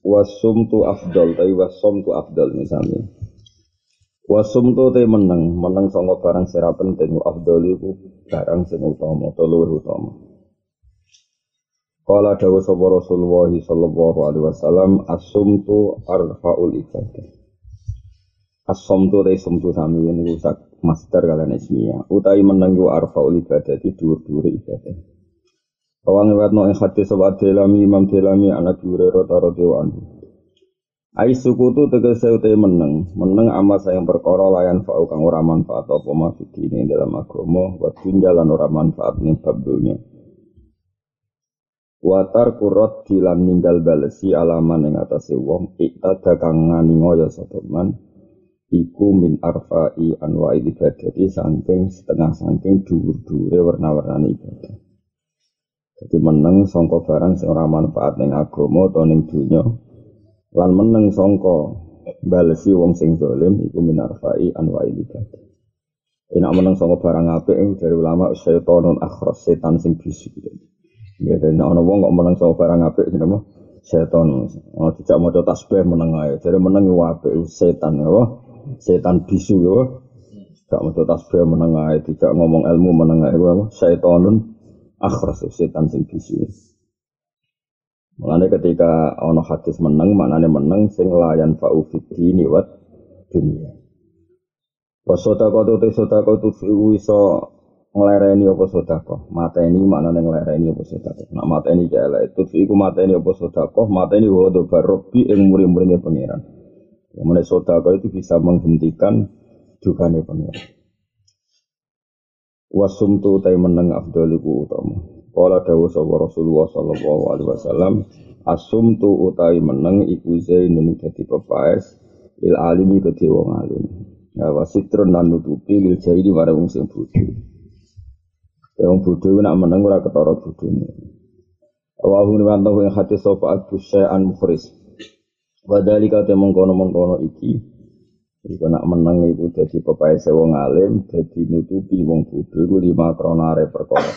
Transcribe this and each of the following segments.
Wasum tu afdal, tapi wasum tu afdal misalnya. Wasum tu te menang, menang songo barang sira penting, afdal itu barang sing utama, atau luwih utama. Kala dawa sapa Rasulullah sallallahu alaihi wasallam, asum tu arfaul ibadah. Asum tu sami ini rusak master kalian ismiyah. Utai menang yu arfaul ibadah di dhuwur-dhuwur ibadah. Kawang no ing hadis sahabat Delami Imam Delami anak Hurairah radhiyallahu anhu. Ai suku tu tegese utai meneng, meneng amal sayang perkara layan fa'u kang ora manfaat apa mafidi ini dalam agama wa jalan ora manfaat ning bab dunya. Watar kurot dilan ninggal balesi alaman ing atase wong iktada kang ngani ngoyo sapa man iku min arfa'i anwa'i ibadati saking setengah saking dhuwur-dhuwure warna-warnane ibadah. Jadi meneng songko barang ora manfaat ning agama utawa ning dunya. Lan meneng songko balesi wong sing zalim iku minarfai anwa'i ibadah. Enak meneng songko barang apik dari ulama syaitonun akhras setan sing bisu. Ya dan ana wong kok meneng songko barang apik jenenge setan. Tidak mau tasbih meneng ae. Jadi meneng yo apik setan ya. Setan bisu yo. Gak mau tasbih meneng ae, tidak ngomong ilmu meneng ae. Syaitonun akhras setan sing bisu. Mulane ketika ana hadis meneng, maknane meneng sing layan fa'u fitini wat dunia. Wasodako tu te sodako tu iso nglereni apa sodako. Mateni maknane nglereni apa sodako. Nak mateni jala itu iku mateni apa sodako. Mateni wado barobi ing muri-murine pangeran. Yang mana sodako itu bisa menghentikan dukane pangeran. Wasum tu tay meneng afdaliku utama. Kala dawu sapa Rasulullah sallallahu alaihi wasallam, asum tu utai meneng iku zainun dadi pepaes il alimi kedhe wong alim. Ya wasitrun lan nutupi lil jahili marang wong sing bodho. Ya wong bodho nak meneng ora ketara bodhone. Wa hum wantahu ing hati sapa Abu Syai'an Mukhris. Wadhalika te mengkono-mengkono iki Iku nak menang itu jadi pepai wong alim, jadi nutupi wong bodho iku lima kronare perkara.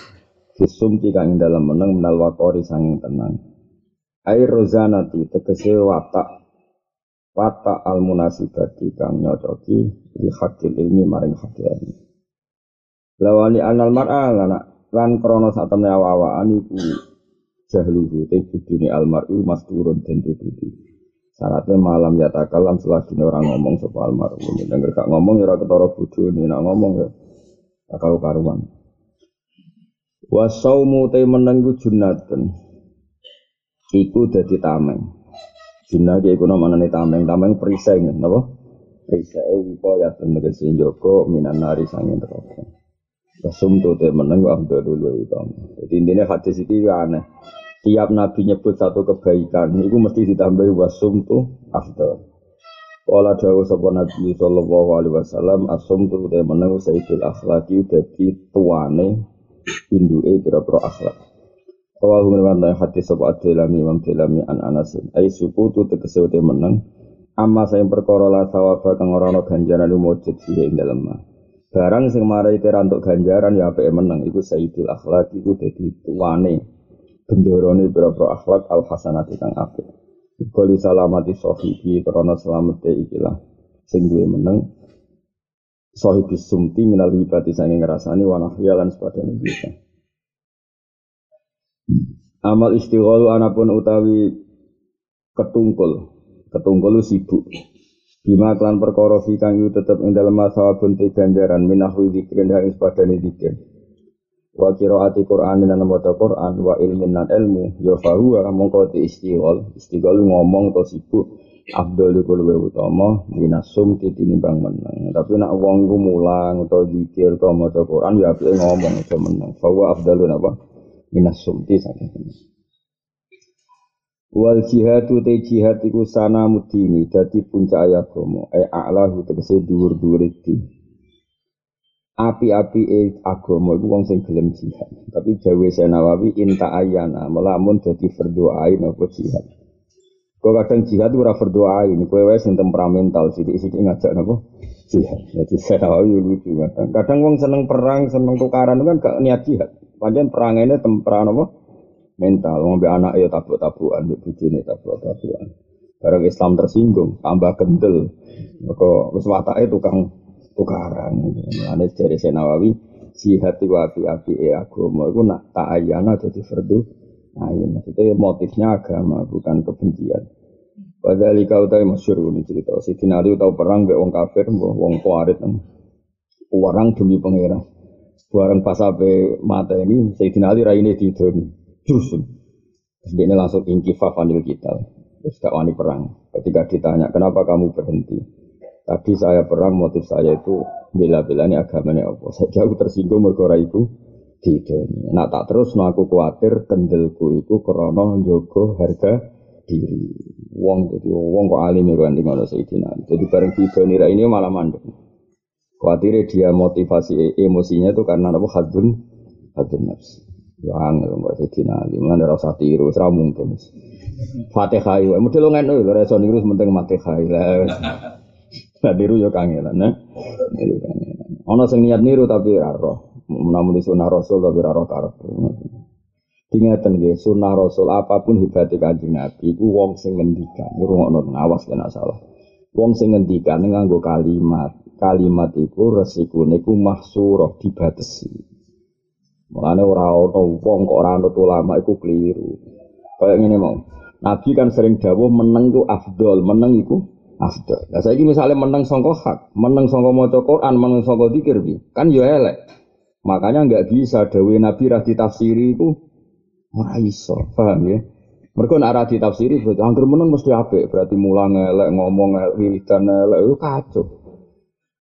Fisum tika ing dalam menang menal wakori sanging tenang. Air rozanati tegese watak watak al munasibati kang nyocoki di hakil ilmi maring hakil. Lawani anal mar'a lana lan krono sak temne awa-awaan iku jahluhu te budune al mar'u masturun den. Syaratnya malam ya takalam selagi orang ngomong soal almarhum. Dengar kak ngomong ya ketara bodoh ini nak ngomong ya akal karuan. Wasaumu te menenggu junatun. Iku dadi tameng. Junah ki iku namane tameng, tameng perisai napa? Perisai wipo ya tegese joko minan nari sangin neraka. Wasum tu te menenggu abdul dulu utama. Jadi intinya hadis iki aneh tiap nabi nyebut satu kebaikan itu mesti ditambahi wasum tuh afdal. Kala dawu sapa Nabi sallallahu alaihi wasallam asum tu te meneng sayyidul akhlaqi dadi tuane induke pira-pira akhlak. Kawahu ngewanta hati sapa Adelami Imam an Anasin. Ai suku tu tegese te meneng amma sing perkara la sawaba kang ora ana ganjaran lumujud sih ing dalem Barang sing marai kira untuk ganjaran ya apike meneng iku sayyidul akhlaq iku dadi tuane bendorone berapa akhlak al hasanati kang apik. Kali salamati sahibi karena selamete ikilah sing duwe meneng sahibi sumti minal hibati sange ngrasani wa nahya lan bisa. Amal istighalu anapun utawi ketungkul, ketungkul sibuk. Bima klan perkara fi kang tetep ing dalem masawabun te ganjaran minahwi zikrin ing sepadane wa qiraati Qur'an lan maca Qur'an wa ilmin lan ilmu ya fahuwa mongko ti istighol istighol ngomong to sibuk iku luwih utama minasum tinimbang meneng. Tapi nak wong iku mulang utawa zikir utawa maca Qur'an ya apike ngomong aja meneng. Fahuwa afdalun apa? Minasum ti saking Wal jihadu te jihad iku sana mudini dadi puncak agama e a'lahu tegese dhuwur-dhuwur iki. Api-api e agama iku wong sing gelem jihad. Tapi Jawa Senawawi inta ayana melamun dadi berdoain apa jihad. Kau kadang jihad ora berdoain, kowe wae sing temperamental sithik-sithik ngajak napa jihad. Jadi Senawawi lucu kadang. Kadang wong seneng perang, seneng tukaran kan gak niat jihad. Panjen perangane temperan apa? mental ngombe anak ya tabuk-tabukan mbek bojone tabuk-tabukan bareng Islam tersinggung tambah gendel maka wis watake tukang tukaran ane dari Senawawi jihad itu api-api e agama itu nak tak ayana jadi fardu ini maksudnya motifnya agama bukan kebencian Padahal kau tahu masyur ini cerita. Si Ali tahu perang be wong kafir, wong kuarit, orang demi pangeran. Barang pas sampai mata ini, Sayyidina Ali raine di Jusun. Dia ini langsung ingkifah fanil kita. Terus gak wani perang. Ketika ditanya, kenapa kamu berhenti? Tadi saya perang, motif saya itu bela-bela ini agamanya apa. Saya jauh tersinggung mergora itu tidak. Nah tak terus, nah aku khawatir kendelku itu krono jogo harga diri. Wong jadi wong kok alim ya kan ngono Sayyidina. Jadi bareng tidak nira ini malah mandek. Khawatir dia motivasi emosinya itu karena apa hadun hadun nafsi. Ya angel mbak Sayyidina Ali, mana rasa tiru, serah mungkin. Fatihah itu, model ngono lho, reso niru penting Fatihah lah. Nah tiru yo kangelan, nah. Niru kangelan. Ono sing niat niru tapi ora roh. Namun di sunnah Rasul tapi ora roh karep. Ingatan nggih, sunnah Rasul apa pun hebatnya Kanjeng Nabi iku wong sing ngendikan, ngrungokno awas kena salah. Wong sing ngendikan nganggo kalimat, kalimat iku resikune iku mahsurah dibatesi. Mulane ora ana wong kok ora anut ulama iku keliru. Kayak ngene mau. Nabi kan sering dawuh meneng ku afdol, meneng iku afdol. Lah saiki misalnya meneng sangka hak, meneng sangka maca Quran, meneng sangka zikir bi, kan yo elek. Makanya nggak bisa dawuh Nabi ra ditafsiri iku ora paham ya? Mereka nak ra ditafsiri berarti angger meneng mesti apik, berarti mulang elek, ngomong elek, wiridan elek, itu kacau.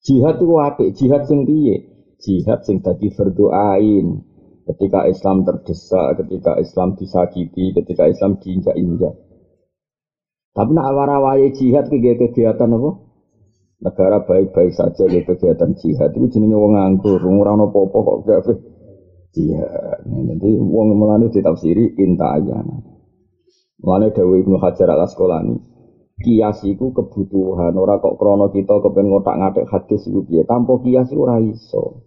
Jihad itu apik, jihad sing piye? Jihad sing dadi berdoain, ketika Islam terdesak, ketika Islam disakiti, ketika Islam diinjak-injak. Tapi nak warawai jihad ke kegiatan apa? Negara baik-baik saja ke kegiatan jihad itu jenenge wong nganggur, ora ono apa-apa kok gak jihad. Nanti wong melane ditafsiri inta ayana. Mulane Dewi Ibnu Hajar Al Asqalani, kias iku kebutuhan ora kok krono kita kepen ngotak-ngatik hadis iku piye. Tanpa kias ora iso.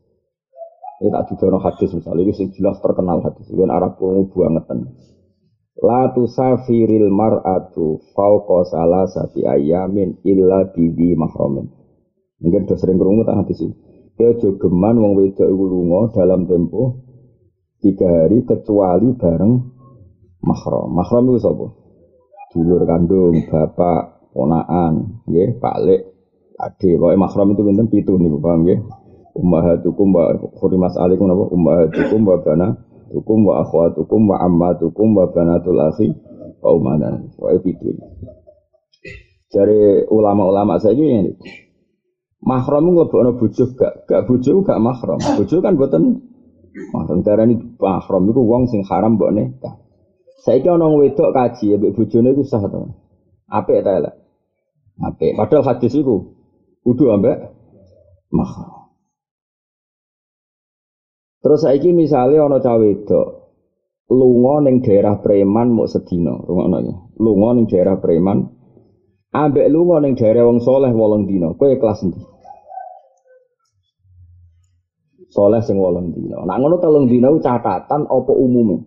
Ini tak didono hadis misalnya, ini jelas terkenal hadis. Ini Arab kumu bangetan. La tusafiril mar'atu fauqa salasati ayamin illa bidi mahramin. Mungkin sudah sering kerungu tak hadis ini. Dia jogeman wong wedok iku lunga dalam tempo tiga hari kecuali bareng mahram. Mahram itu sapa? Dulur kandung, bapak, ponaan, nggih, Lek, adik. Pokoke mahram itu pinten pitu niku, paham nggih? ummahatukum wa hurimas alaikum apa ummahatukum wa banatukum wa akhwatukum wa ammatukum wa banatul akhi wa umadan wa itu dari ulama-ulama saya ini mahram ngelebokno bojo gak. Gak bojo gak mahram. Bojo kan buatan mahram. Ini mahram itu wong sing haram mbok nikah saiki ana wedok kaji mbek bojone iku sah to apik ta elek padahal hadis iku kudu ambek mahram Terus saiki misalnya ana cawe wedok lunga ning daerah preman mau sedina, rungokno ya. Lunga ning daerah preman ambek lunga ning daerah wong soleh wolong dina. Kowe kelas endi? Soleh sing wolong dina. Nak ngono telung dina catatan apa umume?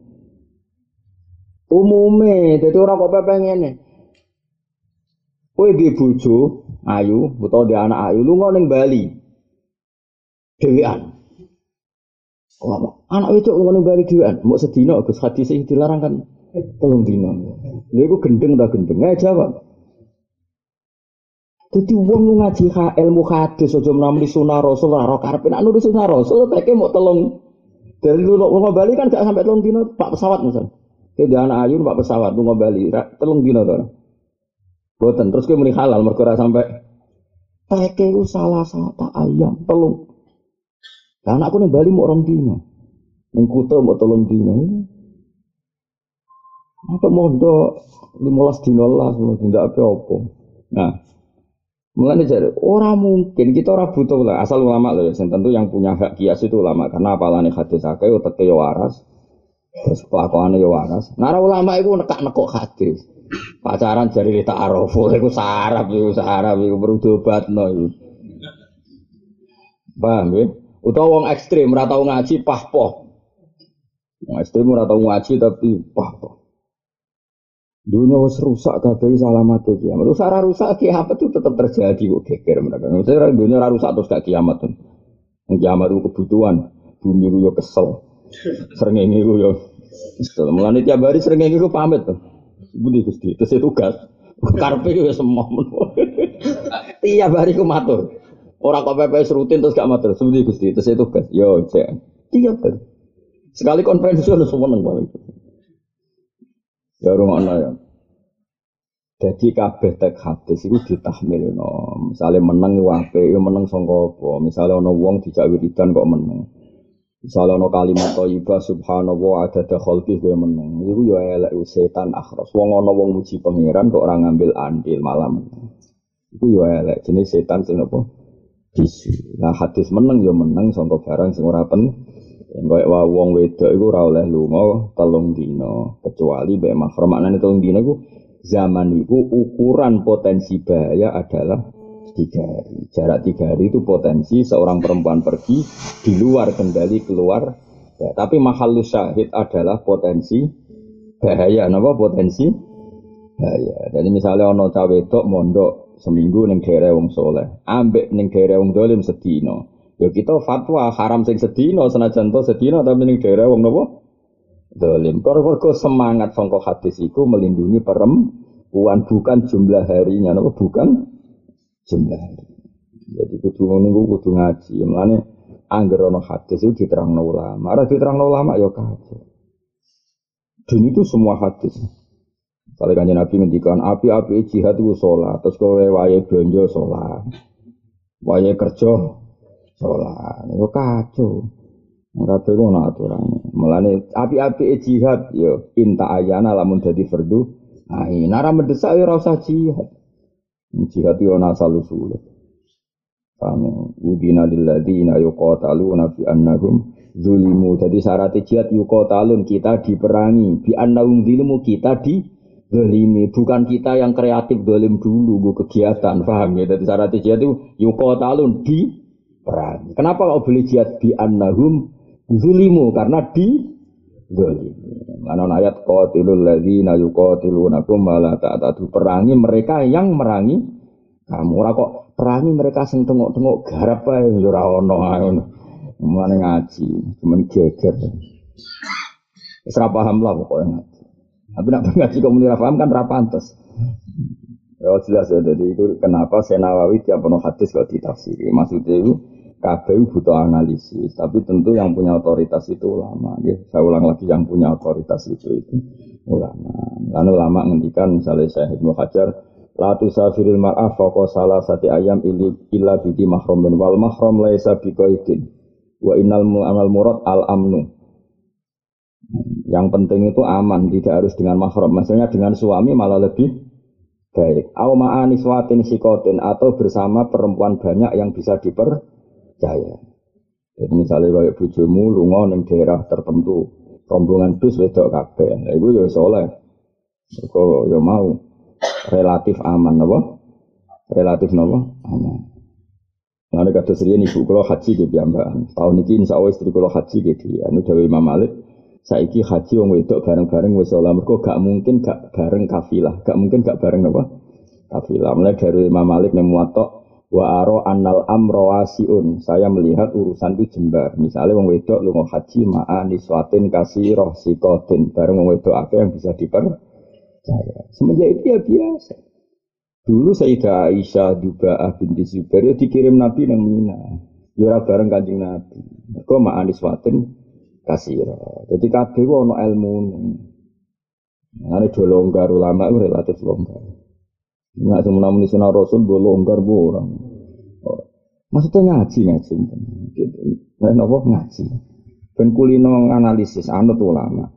Umume, dadi ora kok pepe ngene. Kowe di bojo ayu utawa di anak ayu lunga ning Bali. Dewean. Anak itu ngono bari dhewean, mau sedina Gus hadis sing dilarang kan telung dina. Lha iku gendeng ta gendeng? Nggak jawab. Jadi wong ngaji ha ilmu hadis aja menawi sunah Rasul ora karepe nek nulis sunah Rasul teke mau telung dari dulu mau Bali kan gak sampai telung dino pak pesawat misal. Ke anak ayu pak pesawat mau Bali telung dino to. Boten terus kowe muni halal mergo ora sampai teke salah satu ayam telung lah anakku ning Bali mau orang dino. Ning Kuta mau tolong dino. Apa mondok 15 dino lah, tidak apa-apa. Nah, Mulai jadi orang mungkin kita orang butuh lah asal ulama loh ya. Tentu yang punya hak kias itu ulama karena apalane hadis akeh utek yo waras. Terus kelakuannya yo waras. Nara ulama itu nekak nekok hadis. Pacaran jadi kita arafo itu sarap itu sarap itu berudobat no itu. Paham ya? Utawa wong ekstrim ora tau ngaji pahpoh. Wong ekstrim ora tau ngaji tapi pahpoh. Dunia wis rusak kabeh alamat kiamat. Rusak ora rusak kiamat itu tetap terjadi kok geger mereka. Maksudnya dunia ora rusak terus gak kiamat tuh. Kiamat itu kebutuhan. Bumi ku yo kesel. Sering ini ku yo kesel. Mulane tiap hari ini ku pamit tuh. Budi Gusti, itu tugas. Karpe yo semua. Tiap hari ku matur. Orang kok PPS rutin terus gak matur. Budi Gusti, terus itu tugas. Yo, cek. Tiap hari. Sekali konferensi lu semua nang paling. Ya rumah ya. Jadi kabeh tek hadis itu ditahmil no. Misalnya menang wape, ya menang songko. Misalnya ono wong dijak wiridan kok menang. Misalnya ono kalimat thayyibah subhanallah ada khalqi gue menang. Iku ya elek setan akhros. Wong ono wong muji pangeran kok orang ngambil andil malam. Iku ya elek jenis setan sing apa? Bisu. Nah hadis menang ya menang songko barang sing ora penting. Enggak wa wong wedok iku ora oleh lunga telung dina kecuali mbek mahram. Maknane telung dina iku zaman iku ukuran potensi bahaya adalah tiga hari. Jarak tiga hari itu potensi seorang perempuan pergi di luar kendali keluar. Ya, tapi mahal syahid adalah potensi bahaya. Napa potensi bahaya. Jadi misalnya ono cawe mondok seminggu neng daerah wong soleh, ambek neng daerah wong dolim sedino. Ya kita fatwa haram sing sedina senajan to sedina tapi ning daerah wong napa? Dolim. Kok semangat sangka hadis iku melindungi perempuan bukan jumlah harinya napa bukan jumlah hari. Jadi kudu niku kudu ngaji. Mulane angger ana hadis itu diterangno ulama. Ora diterangno ulama ya kacau. Dan itu semua hadis. Kalau kanjeng Nabi ngendikan api-api jihad itu sholat, terus kowe wae belanja sholat, wae kerja sholat. Itu kacau. Kabeh ku ana. Mulane api-api jihad yo inta ayana lamun dadi fardu. Nah, nara mendesak ya ora usah jihad. Jihad yo ana asal usul. Kamu udina lilladzina yuqataluna fi annahum zulimu. Jadi syarat jihad yuqatalun kita diperangi, bi annahum zulimu kita di dolimi bukan kita yang kreatif dolim dulu gue kegiatan paham ya jadi syarat jihad itu yukotalun di perang. Kenapa kau beli jihad di annahum zulimu karena di zalimi. Mana ayat qatilul ladzina malah ta'tadu perangi mereka yang merangi kamu ora kok perangi mereka sing tengok-tengok garap ae ora ono. Mulane ngaji, cuman geger. Wis ora paham lah pokoknya. Tapi nak ngaji kok muni paham kan ora pantes. Ya jelas ya, jadi itu kenapa Senawawi tiap penuh hadis kok ditafsiri. Maksudnya itu kabeh butuh analisis, tapi tentu yang punya otoritas itu ulama. Ya. Saya ulang lagi yang punya otoritas itu itu ulama. Lalu ulama ngendikan misalnya saya Ibnu Hajar, la tusafiril mar'ah faqa salah sati ayam illa bidi mahramin wal mahram laisa biqaidin wa innal amal murad al amnu. Yang penting itu aman, tidak harus dengan mahram. Maksudnya dengan suami malah lebih baik. Au ma'aniswatin sikotin atau bersama perempuan banyak yang bisa diper percaya. Jadi misalnya kayak bujumu lunga ning daerah tertentu, rombongan bis wedok kabeh. Lah iku ya soleh. Kok ya mau relatif aman apa? Relatif napa? Aman. Nah, kata serian ibu kalau haji di piyambakan. Tahun ini insya Allah istri kalau haji gitu. Anu Dewi Imam Malik. Saiki haji wong wedok bareng-bareng wis ora mergo gak mungkin gak bareng kafilah, gak mungkin gak bareng apa? Kafilah. Mulai dari Imam Malik nemu muatok Wa aro annal amro wasiun. Saya melihat urusan itu jembar. Misalnya wong wedok lu mau haji ma'a niswatin kasih roh sikotin. Bareng wong wedok apa yang bisa dipercaya. Semenjak itu ya biasa. Dulu Sayyidah Aisyah juga binti Zubair ya dikirim Nabi nang Mina. Ya bareng Kanjeng Nabi. Kok ma'a niswatin kasih roh. Jadi kabeh ono ilmu. Ini do longgar ulama itu relatif longgar. Nggak cuma namun sunnah Rasul gue longgar orang. Maksudnya ngaji ngaji. Gitu. Nah, nopo ngaji. Ben kulino analisis anut ulama.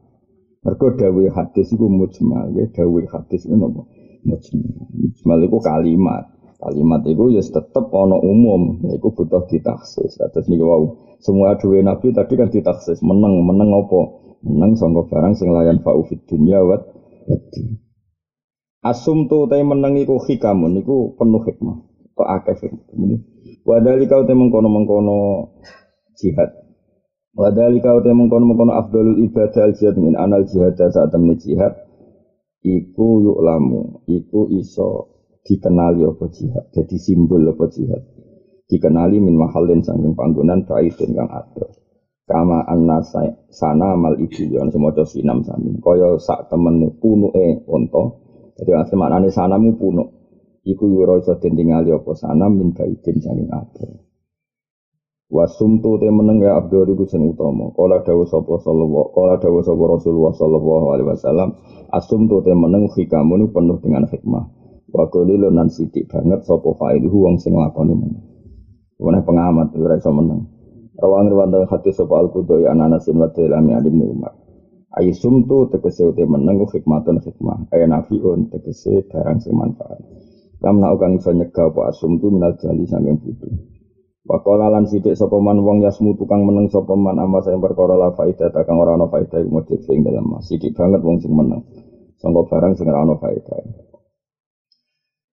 Mergo dawuh hadis iku mujmal, ya dawuh hadis iku napa? Mujmal. Mujmal iku kalimat. Kalimat itu ya tetep ono umum, iku butuh ditaksis. Terus niku wau, semua duwe nabi tadi kan ditaksis, meneng, meneng apa? Meneng sangka barang sing layan fa'u fid dunya wa Asum tu tay meneng iku hikamun iku penuh hikmah. Kok akeh hikmah. Wadali kau te mengkono-mengkono jihad. Wadali kau te mengkono-mengkono afdalul ibadah al jihad min anal jihad saat temen jihad. Iku yuk lamu, iku iso dikenali apa jihad, jadi simbol apa jihad. Dikenali min mahalin sangking panggonan baidun kang adoh. Kama anna sana mal ibu yang semoga sinam samin. Kaya sak temen punuke e onto. Jadi asli maknane sanamu punuk. Iku yura iso tingali apa sana min baidin sangking adoh. Wasumtu te meneng ya Abdul iku sing utama. Kala dawuh sapa sallallahu kala dawuh sapa Rasulullah sallallahu alaihi wasallam, asumtu te meneng hikamun penuh dengan hikmah. Wa qalilun nan sithik banget sapa failuhu wong sing lakoni men. Wene pengamat ora iso meneng. Rawang riwayat hati sapa al-Qudai an Anasin wa Tilami Ali bin Umar. Ayi sumtu tegese uti meneng hikmatun hikmah. Aya nafiun tegese barang sing manfaat. Kamna ukang iso nyegah apa asumtu minal jali saking butuh. Wakola lan sidik sapa man wong yasmu tukang meneng sapa man amma sing perkara la faedah ta kang ora ana faedah mujud sing dalem. Sidik banget wong sing meneng. Sangka barang sing ora ana faedah.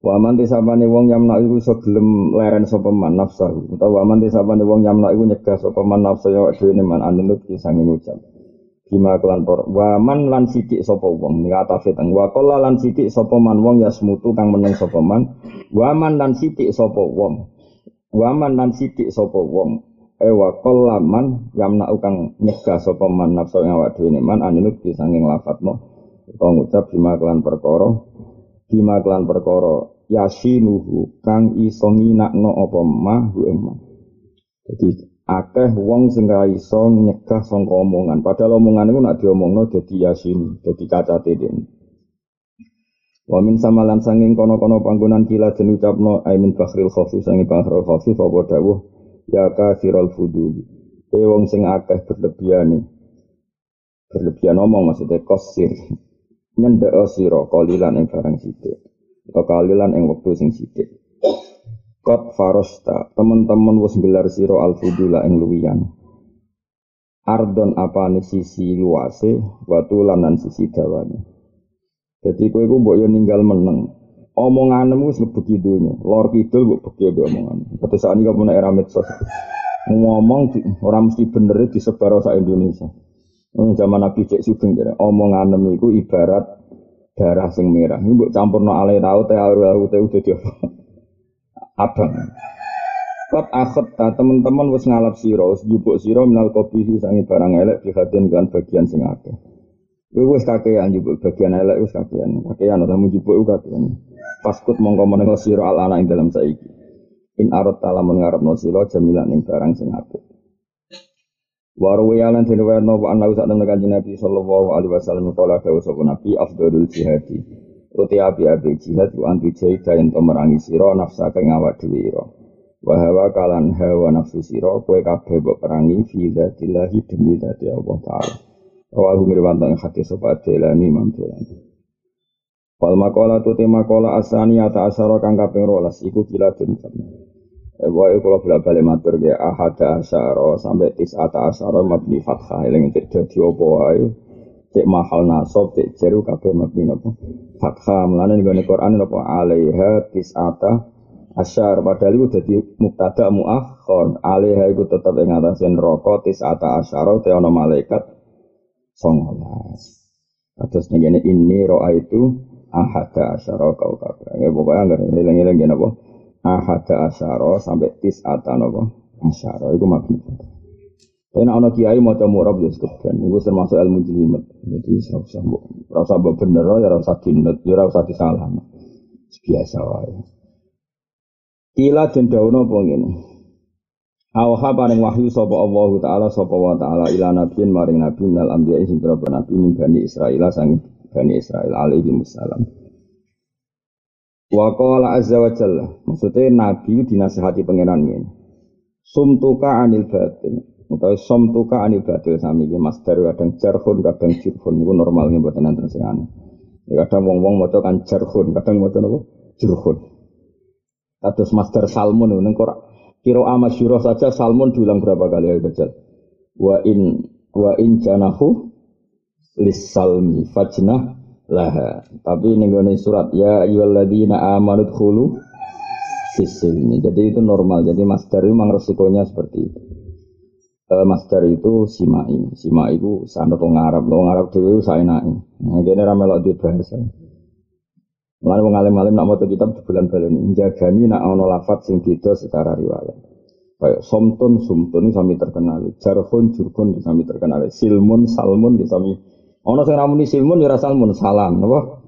Wa man tisabane wong yamna iku iso gelem leren sapa man nafsahu utawa wa man tisabane wong yamna iku nyegah sapa man nafsu ya dhewe man anunut kisang ngucap. Bima kelan por wa man lan sithik sapa wong ning atafe teng wa qala lan sithik sapa man wong ya semutu kang meneng sapa man. Wa man lan sithik sapa wong. Wa man lan sithik sapa wong. E wa qala man yamna kang nyegah sapa man nafsu ya dhewe man anunut kisang lafadzno utawa ngucap bima kelan perkara. Bima kelan perkara yasinuhu kang iso nginakno apa mah ing mah. Jadi akeh wong sing ra iso nyegah sangka omongan. Padahal omongan iku nak diomongno dadi yasin, dadi cacate den. Wa min samalan sanging kono-kono panggonan kila den ucapno aimin bakhril khofi sanging bakhril khofi apa dawuh ya kafirul fuduli. E wong sing akeh berlebihan berlebihan omong maksudnya kosir nyendek sira kalilan ing barang sithik kekalilan ing wektu sing sithik Kot farosta, teman-teman wis gelar siro al-fudula ing luwian. Ardon apa sisi luase, watu lanan sisi dawane. Jadi kowe iku mbok yo ninggal meneng. Omonganmu wis mlebu dunya. Lor kidul mbok beki mbek omongan. Saat ini kamu era medsos. Ngomong orang mesti bener disebar sa Indonesia. Zaman Nabi Cek Sugeng jadi omongan iku ibarat darah sing merah. Ini buat campur no alai tau teh aru aru teh udah dia abang. Kot akhot ta teman-teman wis ngalap siro, wis jupuk siro minal kopi sangi barang elek dihatin kan bagian sing akeh. Kowe wis kakean jupuk bagian elek wis kakean. Kakean ora mu jupuk kakean. Paskut mongko menengo siro al anak ing dalam saiki. In arot talamun ngarepno siro jamilan ing barang sing apik. Waru yalan diriwayat nopo anak usah temen kanjeng Nabi sallallahu alaihi wasallam kala dawuh sapa Nabi afdalul jihadi. Uti api api jihad ku antu jaida yang pemerangi siro nafsa kang awak dhewe kalan hawa nafsu siro kowe kabeh mbok perangi fi dzatillahi demi dzati Allah taala. Rawahu mirwantan hati sapa Delani Imam Delani. Wal makola tu tema asani ata asara kang kaping 12 iku kila den Wae kalau bolak balik matur ya ahada asyara sampai tis ata asyara mabni fathah. Eling cek dadi apa wae? Cek mahal nasab cek jeru kabeh mabni napa? Fathah. Mulane ning Quran napa? Alaiha tis ata asyar. Padahal itu dadi mubtada muakhir alaiha iku tetep ing neraka tis ata asyara te ana malaikat 19 Terus nih ini roa itu ahada asyara kau kabeh. Ya pokoknya nggak eling-eling apa ahada asyara sampai tis ata nopo? Asyara itu mabni tapi nak kiai mau coba murab ya sekeben. Itu termasuk ilmu jelimet. Jadi rasa rasa bener ya rasa dinut ya rasa disalah biasa wae. Kila den dawono apa ngene? Awha paring wahyu sapa Allah taala sapa wa taala ila nabiyin maring nabi minal anbiya sing nabi min bani Israil sang bani Israil alaihi wassalam Wa qala azza wa jalla, maksudnya nabi dinasihati pangeran ini. Sumtuka anil batin. Utawa somtuka anil badil sami iki master kadang jarhun kadang jirhun niku normal nggih mboten enten sing aneh. Ya kadang wong-wong maca kan jarhun, kadang maca napa? Jirhun. Kados master salmon ning kira kira amasyurah saja salmon diulang berapa kali ya kecil. Wa in wa in janahu lis salmi fajnah laha. Tapi ning surat ya ayyuhalladzina amanu dkhulu fisilmi. Jadi itu normal. Jadi master itu memang resikonya seperti itu uh, master itu simai. Simai itu sanad wong Arab, wong Arab dhewe saenake. Nah, kene ra melok di bahasa. Mulane wong alim-alim nak maca kitab bulan baleni njagani nak ana lafat sing beda secara riwayat. Kayak somtun sumtun sami terkenal, jarhun jurkun sami terkenal, silmun salmun sami ana sing ramuni silmun ya salmun salam napa?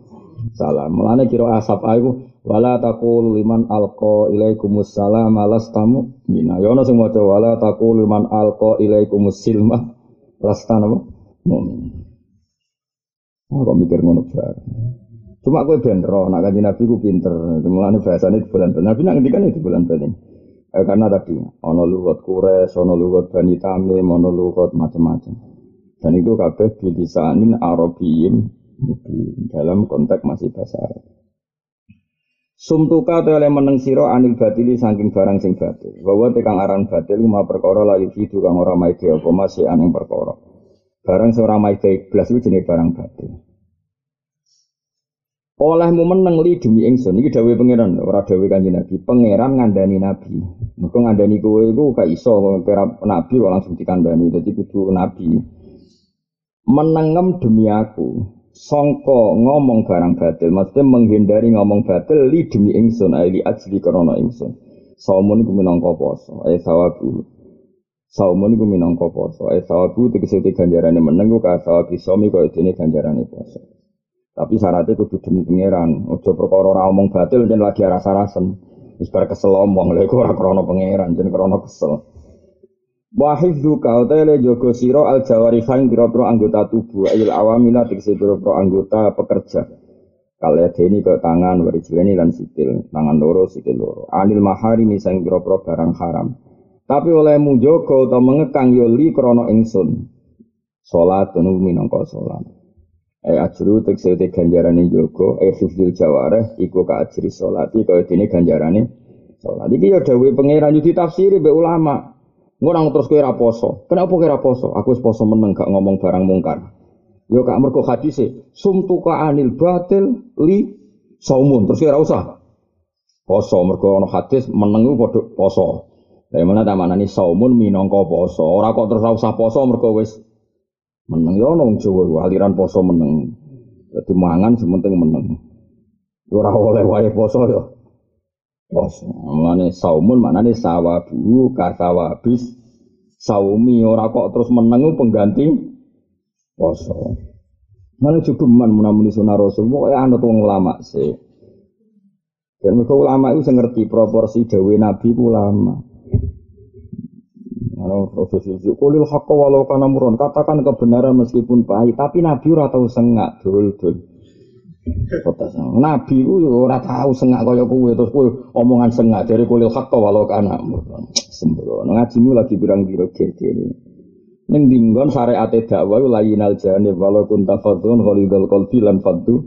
Salam. Mulane kira asap aku Wala taqulu liman alqa ilaikumus salam alastamu mina. Ya ana sing maca wala taqulu liman alqa ilaikumus silma lastana mu'min. Oh, kok mikir ngono bareng. Cuma kowe ben ro nak kanjeng Nabi ku pinter. Mulane bahasane di bulan Nabi nak ngendikan itu bulan Bani. Eh, karena tadi ana lugat kures, ana lugat Bani Tamim, ana lugat macam-macam. Dan itu kabeh bilisanin Arabiyyin dalam konteks masih bahasa Arab. Sumtuka oleh meneng siro anil batili saking barang sing batil. Bahwa tekang aran batil ma perkara layu fidu kang ora maide apa masih aneng perkara. Barang seorang maide iblas itu jenis barang batil. Olehmu meneng li demi ingsun iki dawuh pangeran ora dawuh kanjeng Nabi. Pangeran ngandani Nabi. Mergo ngandani kowe iku gak iso kira Nabi kok langsung dikandani. Dadi kudu Nabi. Menengem demi aku songko ngomong barang batil, maksudnya menghindari ngomong batil li demi ingsun, li ajli karena ingsun. Saumun iku minangka poso, ay sawabu. Saumun iku minangka poso, ay sawabu tegese ganjarane meneng ku ka somi kaya dene ganjarane poso. Tapi syaratnya kudu demi pangeran, aja perkara ora ngomong batil jen lagi rasa-rasen. Wis bar kesel omong, lha iku ora krana pangeran, jen krana kesel. Wahid duka utele jogo siro al jawarifain biro-biro anggota tubuh ayil awamila tegesi biro-biro anggota pekerja. Kalian deni ke tangan warijileni lan sikil, tangan loro sikil loro. Anil mahari misang biro-biro barang haram. Tapi oleh mujogo atau mengekang yoli krono ingsun. Sholat tunu minangka sholat. Eh ajru tegesi te ganjarane jogo, eh hifdul jawareh, iku ka ajri sholati, kaya dini ganjarane sholat. Iki ya dawe pangeran yudi tafsiri be ulama. Ngono terus kowe ora poso. Kenapa ora poso? Aku wis poso meneng gak ngomong barang mungkar. Yo gak mergo hadise sumtuka anil batil li saumun. Terus ora usah poso mergo ana hadis meneng padha poso. Lah mana ta manani saumun minangka poso. Ora kok terus usah poso mergo wis meneng yo ana wong Jawa aliran poso meneng. Dadi mangan sementing meneng. Ora oleh wae poso yo. Poso. Mulane saumun maknane sawabu kasawabis saumi ora kok terus menengu pengganti poso. Mana cukup man menamuni sunnah rasul, pokoknya anut wong ulama sih. Dan mereka ulama itu ngerti proporsi dawe nabi ulama. Proses itu kulil hakka walau kana muron katakan kebenaran meskipun pahit tapi nabi ora tahu sengak dul. Nabi ku yo ora tau sengak kaya kowe terus kowe omongan sengak dari kulil hak walau kana. Sembrono. Ngajimu lagi birang biro gede ning dinggon syariat dakwah layinal jane walau kunta khalidul qalbi lan faddu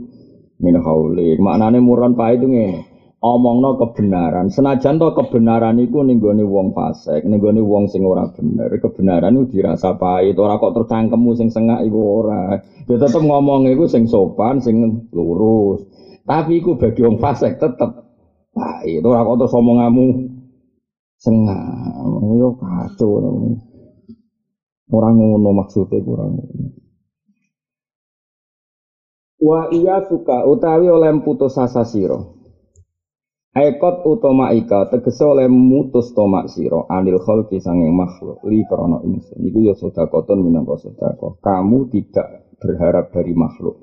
min hauli. Maknane muron pae itu ngene omongno kebenaran. Senajan to kebenaran iku ning gone wong fasik, ning gone wong sing ora bener. Kebenaran iku dirasa pahit, ora kok tercangkemmu sing sengak iku ora. Ya tetep ngomong iku sing sopan, sing lurus. Tapi iku bagi wong fasik tetep pahit, ora kok terus omonganmu sengak. Yo kacau. Orang ngono maksudnya kurang Wa iya suka utawi oleh putus asa siro. Aikot utama ika tegese oleh mutus tomak siro anil kholki sanging makhluk li krono insun. Iku ya sodakoton minangka sodako. Kamu tidak berharap dari makhluk.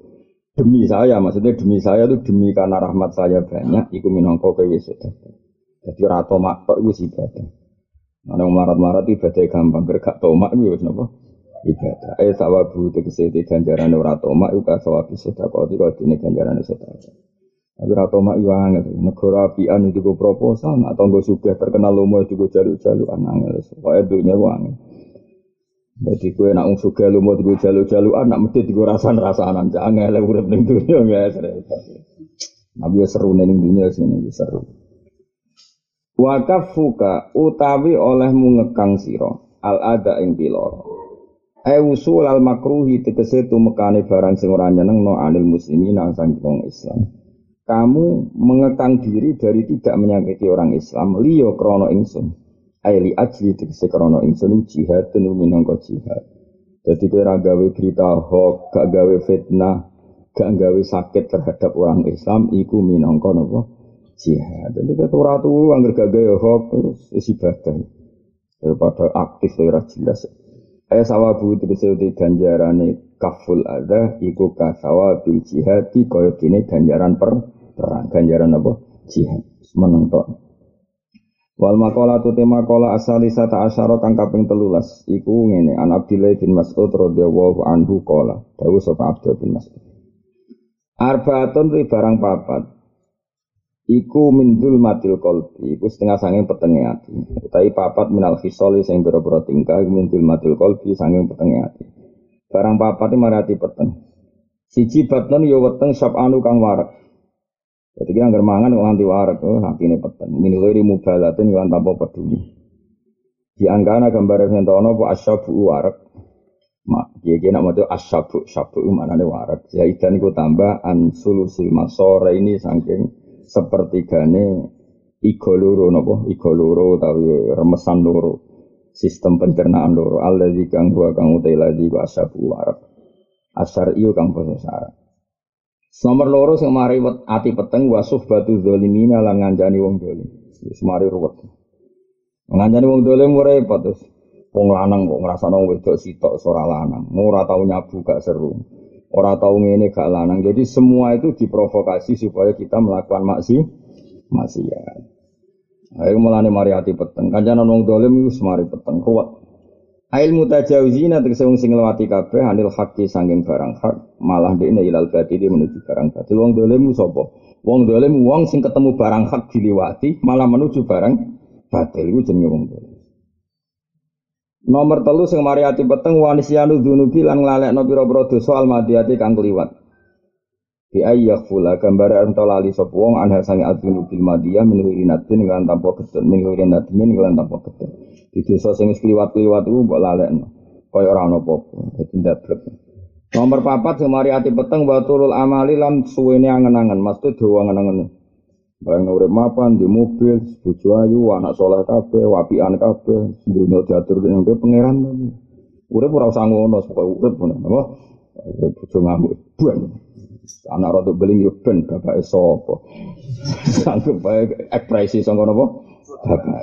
Demi saya, maksudnya demi saya itu demi karena rahmat saya banyak. Iku minangka kewe sodako. Jadi rato mak tok iku ibadah. Ana marat-marat ibadah gampang, bergak tomak iku wis napa? Ibadah. Eh sawabu tegese ganjaran iku kasawabi sedekah iki kok dene ganjarane sedekah. Tapi rata mak yo angel. Negara apian itu gue proposal, nak tonggo sudah terkenal lomo itu gue jaluk anangel. Pokoknya dunia gue angel. Jadi kue nak ung suga lu mau tiga jalu-jalu anak mesti tiga rasan rasanan jangan elek urip ning dunia nggak repot. Nabi seru ning dunia sini seru. Wakafuka utawi olehmu ngekang siro al ada ing piloro. E usul al makruhi tegese tumekane barang sing ora nyenengno anil muslimin nang sang Islam. Kamu mengekang diri dari tidak menyakiti orang Islam liyo krono ingsun aili ajli tegese krana ingsun jihad tenu minangka jihad. Jadi kira gawe berita hoax, gak gawe fitnah, gak gawe sakit terhadap orang Islam, iku minangka napa? Jihad. Jadi kita ora tuh anggar gak gawe hoax terus isi badan. Daripada aktif ora jelas. Eh sawabu tegese ganjarane kaful ada iku kasawa bil jihad koyo kene ganjaran per perang, ganjaran apa? Jihad. Meneng Wal makola tu tema kola asali sata asyara kang kaping telulas. Iku ngene an Abdillah bin Mas'ud radhiyallahu anhu kola. Dawuh sapa Abdul bin Mas'ud. Arbaatun ri barang papat. Iku mindul matil kolbi iku setengah sanging petenge ati. Utawi papat minal khisoli sing boro-boro tingkah mindul matil kolbi sanging petenge ati. Barang papat iki marati peteng. Siji batnon ya weteng sab anu kang warak jadi kita nggak mangan kok nganti warak, oh ini peteng. Minuliri mubalatin kan tanpa peduli. Di angkana gambar yang tahu nopo asyabu warak. Mak, dia kira nama itu asyabu, syabu mana nih warak. Zaidan ku tambah ansulusil masore ini saking sepertigane igoloro nopo, igoloro tapi remesan loro. Sistem pencernaan loro. Di kang gua kang utai lagi gua asyabu warak. Asar iyo kang syarat. Nomor loro sing mari ati peteng wasuh batu zalimina lan ngancani wong dolim. Wis mari ruwet. Ngancani wong dolim ora repot terus. Wong lanang kok ngrasakno wedok sitok ora lanang. Ora tau nyabu gak seru. Ora tau ngene gak lanang. Jadi semua itu diprovokasi supaya kita melakukan maksi maksiat. Ayo mulane mari ati peteng. Kancanan wong dolim iku semari peteng ruwet. Ail mutajawizina tegese wong sing nglewati kabeh anil haqqi sanging barang hak. Malah dekne ilal batili menuju barang batil. Wong dolim sapa? Wong dolim wong sing ketemu barang hak diliwati malah menuju barang batil. Iku jenenge wong dolim Nomor telu sing mari ati peteng wanisyanu dzunubi lan nglalekno pira-pira dosa almadiyati kang kliwat. Bi ayyakfula gambar ento lali sapa wong anha sange adzunubil madiyah min wirinatin kan tanpa ketun min ketun. Di desa sing kliwat-kliwat iku mbok lalekno. Kaya ora ana apa-apa, dadi ndablek. Nomor papat sing mari ati peteng wa turul amali lan suwene angen-angen, mesti dawa angen-angen. Bayang urip mapan di mobil, bojo ayu, anak soleh kabeh, wapian kabeh, dunia diatur ning pangeran. Urip ora usah ngono, pokoke urip ngono, apa? Bojo ngamuk, ben. Anak rodok beling yo ben bapake sapa. Sanggup bae ekspresi sangka napa? bapak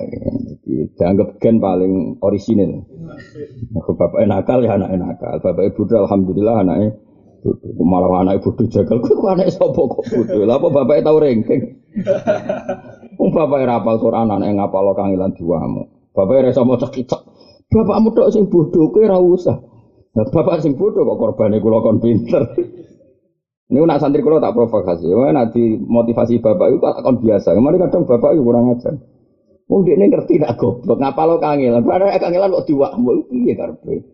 dianggap gen paling orisinil. bapak nakal ya anak nakal. Bapak ibu alhamdulillah anaknya malah anak ibu jagal. Kok anak sopo kok bodoh? Lah apa bapak tahu rengking? Wong bapak rapal Quran anak ngapal kangilan diwamu. Bapak ora sama cekicek. Bapakmu tok sing bodoh kowe ora usah. Bapak sing bodoh kok korbane kula kon pinter. Ini nak santri kula tak provokasi. Wah, nanti motivasi bapak itu tak kon biasa. Kemarin kadang bapak itu kurang ajar. Wong dekne ngerti nak goblok, ngapa lo kangelan? Padahal kangelan kok diwakmu piye karepe?